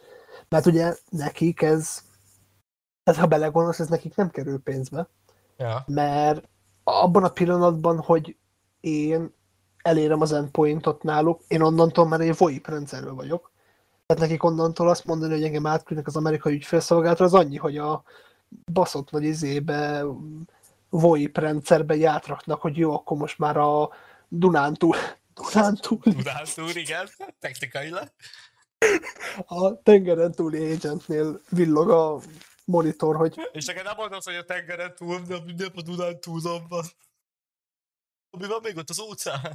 Mert ugye nekik ez, ez ha belegondolsz, ez nekik nem kerül pénzbe Ja. mert abban a pillanatban, hogy én elérem az endpointot náluk, én onnantól már egy VoIP rendszerben vagyok. Tehát nekik onnantól azt mondani, hogy engem átküldnek az amerikai ügyfélszolgálatra, az annyi, hogy a baszott nagy izébe VoIP rendszerbe így átraknak, hogy jó, akkor most már a Dunántúl, Dunántúl, Dunántúr, igen, technikailag. a tengeren túli agentnél villog a monitor, hogy És neked nem mondasz, hogy a tengeren túl, de nem a Dunán túlon van. Mi van még ott az óceán?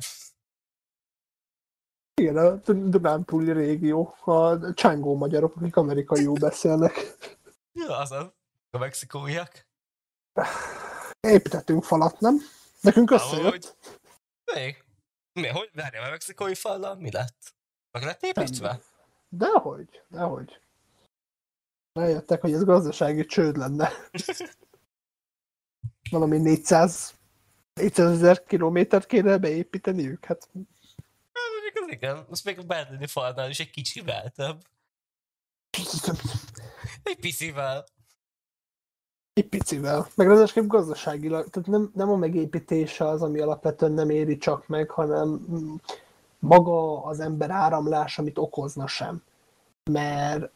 igen, a Dunántúli régió, a csángó magyarok, akik amerikaiul beszélnek. Ja, azon. A mexikóiak. Építettünk falat, nem? Nekünk összejött. Ahogy. Még? Mi, hogy? Várjál, a mexikói fallal mi lett? Meg lett építve? Dehogy, dehogy. Rájöttek, hogy ez gazdasági csőd lenne. Valami 400 400 ezer kilométert kéne beépíteniük. Hát Hát, az igen, az még a berlini falnál is egy kicsivel több. Egy piszivel. egy picivel. Meg ráadásul gazdaságilag, tehát nem, nem a megépítése az, ami alapvetően nem éri csak meg, hanem maga az ember áramlás, amit okozna sem. Mert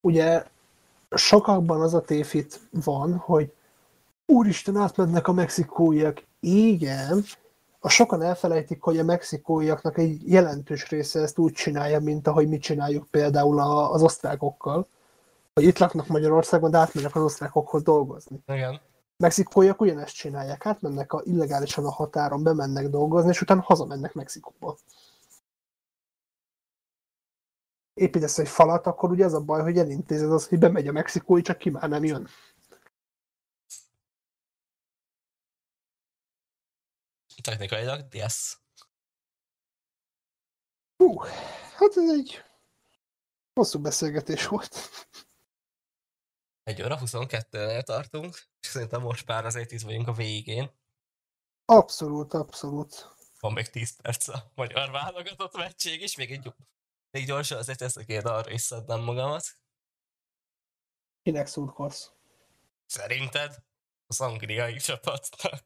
ugye sokakban az a tévhit van, hogy úristen, átmennek a mexikóiak. Igen, a sokan elfelejtik, hogy a mexikóiaknak egy jelentős része ezt úgy csinálja, mint ahogy mi csináljuk például a- az osztrákokkal. Hogy itt laknak Magyarországon, de átmennek az osztrákokhoz dolgozni. Igen. Mexikóiak ugyanezt csinálják, átmennek a, illegálisan a határon, bemennek dolgozni, és utána hazamennek Mexikóba. Építesz egy falat, akkor ugye az a baj, hogy elintézed az, hogy bemegy a mexikói, csak ki már nem jön. Technikailag, yes. Hú, hát ez egy hosszú beszélgetés volt. Egy óra 22-nél tartunk, és szerintem most már azért itt vagyunk a végén. Abszolút, abszolút. Van még 10 perc a magyar válogatott meccség, és még egy. Még gyorsan azért teszek én arra is szednem magamat. Kinek szurkolsz? Szerinted az angliai csapatnak.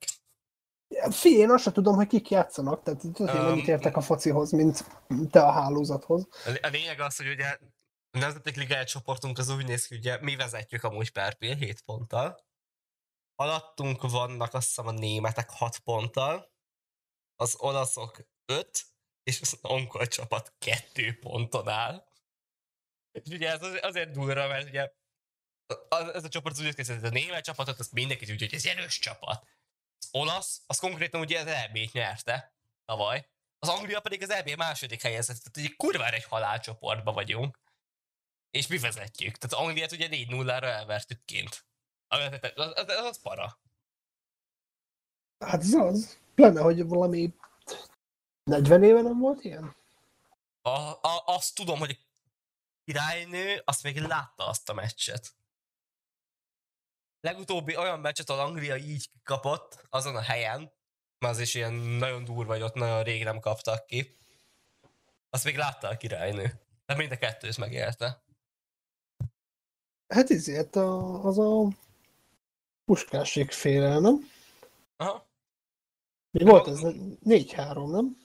Figyelj, én azt sem tudom, hogy kik játszanak, tehát azért Um, mennyit értek a focihoz, mint te a hálózathoz. A a lényeg az, hogy ugye a Nemzetek Ligája csoportunk az úgy néz ki, ugye mi vezetjük amúgy per pill 7 ponttal. Alattunk vannak azt hiszem a németek 6 ponttal, az olaszok 5, és az angol csapat 2 ponton áll. És ugye ez az- azért durva, mert ugye ez a csoport úgy ki, hogy a német csapatot, azt mindenki tudja, hogy ez erős csapat. Az olasz, az konkrétan ugye az EB-t nyerte tavaly. Az Anglia pedig az EB második helyezett, tehát egy kurvára egy halálcsoportba vagyunk. És mi vezetjük. Tehát Angliát ugye 4-0-ra elvertük kint. Az, az, az para. Hát ez az. Pláne, hogy valami 40 éve nem volt ilyen? A, a, azt tudom, hogy a királynő azt még látta azt a meccset. Legutóbbi olyan meccset, ahol Anglia így kapott, azon a helyen, mert az is ilyen nagyon durva, hogy ott nagyon rég nem kaptak ki. Azt még látta a királynő. De mind a kettő is megélte. Hát ezért a, az a puskásség féle, nem? Aha. Mi volt ez? 4-3, nem?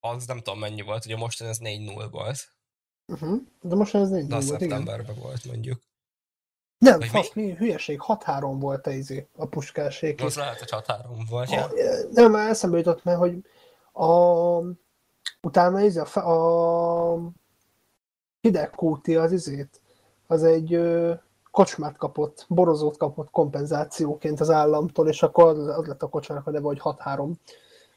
Az nem tudom mennyi volt, ugye most ez 4-0 volt. Uh-huh. De most ez 4 De az volt, igen. volt mondjuk. Nem, Vagy fasz, mi? hülyeség, 6-3 volt a izé, a puskásség. Az lehet, hogy 6-3 volt. Ja. A, nem, már eszembe jutott meg, hogy a, utána izé, a, a hidegkúti az izét, az egy ö, kocsmát kapott, borozót kapott kompenzációként az államtól, és akkor az, lett a kocsmának a neve, hogy 6-3.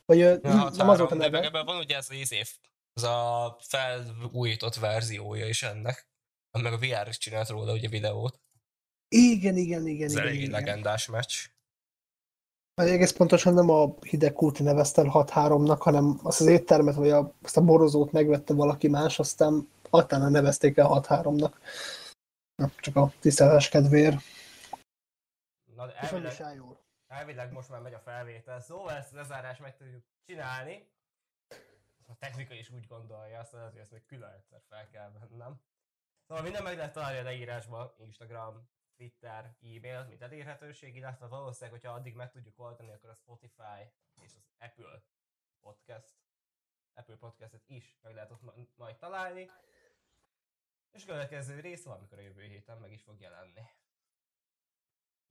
Vagy ja, nem az volt a neve. Ebben van ugye ez az év, az a felújított verziója is ennek, meg a VR is csinált róla ugye videót. Igen, igen, igen. Ez igen, elég igen. legendás meccs. Az egész pontosan nem a hideg kulti nevezte el 6-3-nak, hanem azt az éttermet, vagy a, azt a borozót megvette valaki más, aztán utána nevezték el 6-3-nak. Na, csak a tisztelés kedvéért. Na, de elvileg. Elvileg most már megy a felvétel, szóval ezt a lezárást meg tudjuk csinálni. A technika is úgy gondolja, azt lehet, hogy ezt még külön egyszer fel kell vennem. Szóval minden meg lehet találni a leírásban, Instagram, Twitter, e-mail, mint elérhetőség, illetve valószínűleg, hogyha addig meg tudjuk oldani, akkor a Spotify és az Apple podcast, Apple podcastet is meg lehet ott ma- majd találni. És a következő rész valamikor a jövő héten meg is fog jelenni.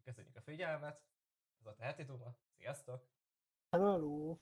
Köszönjük a figyelmet, ez a Teheti sziasztok! Hello!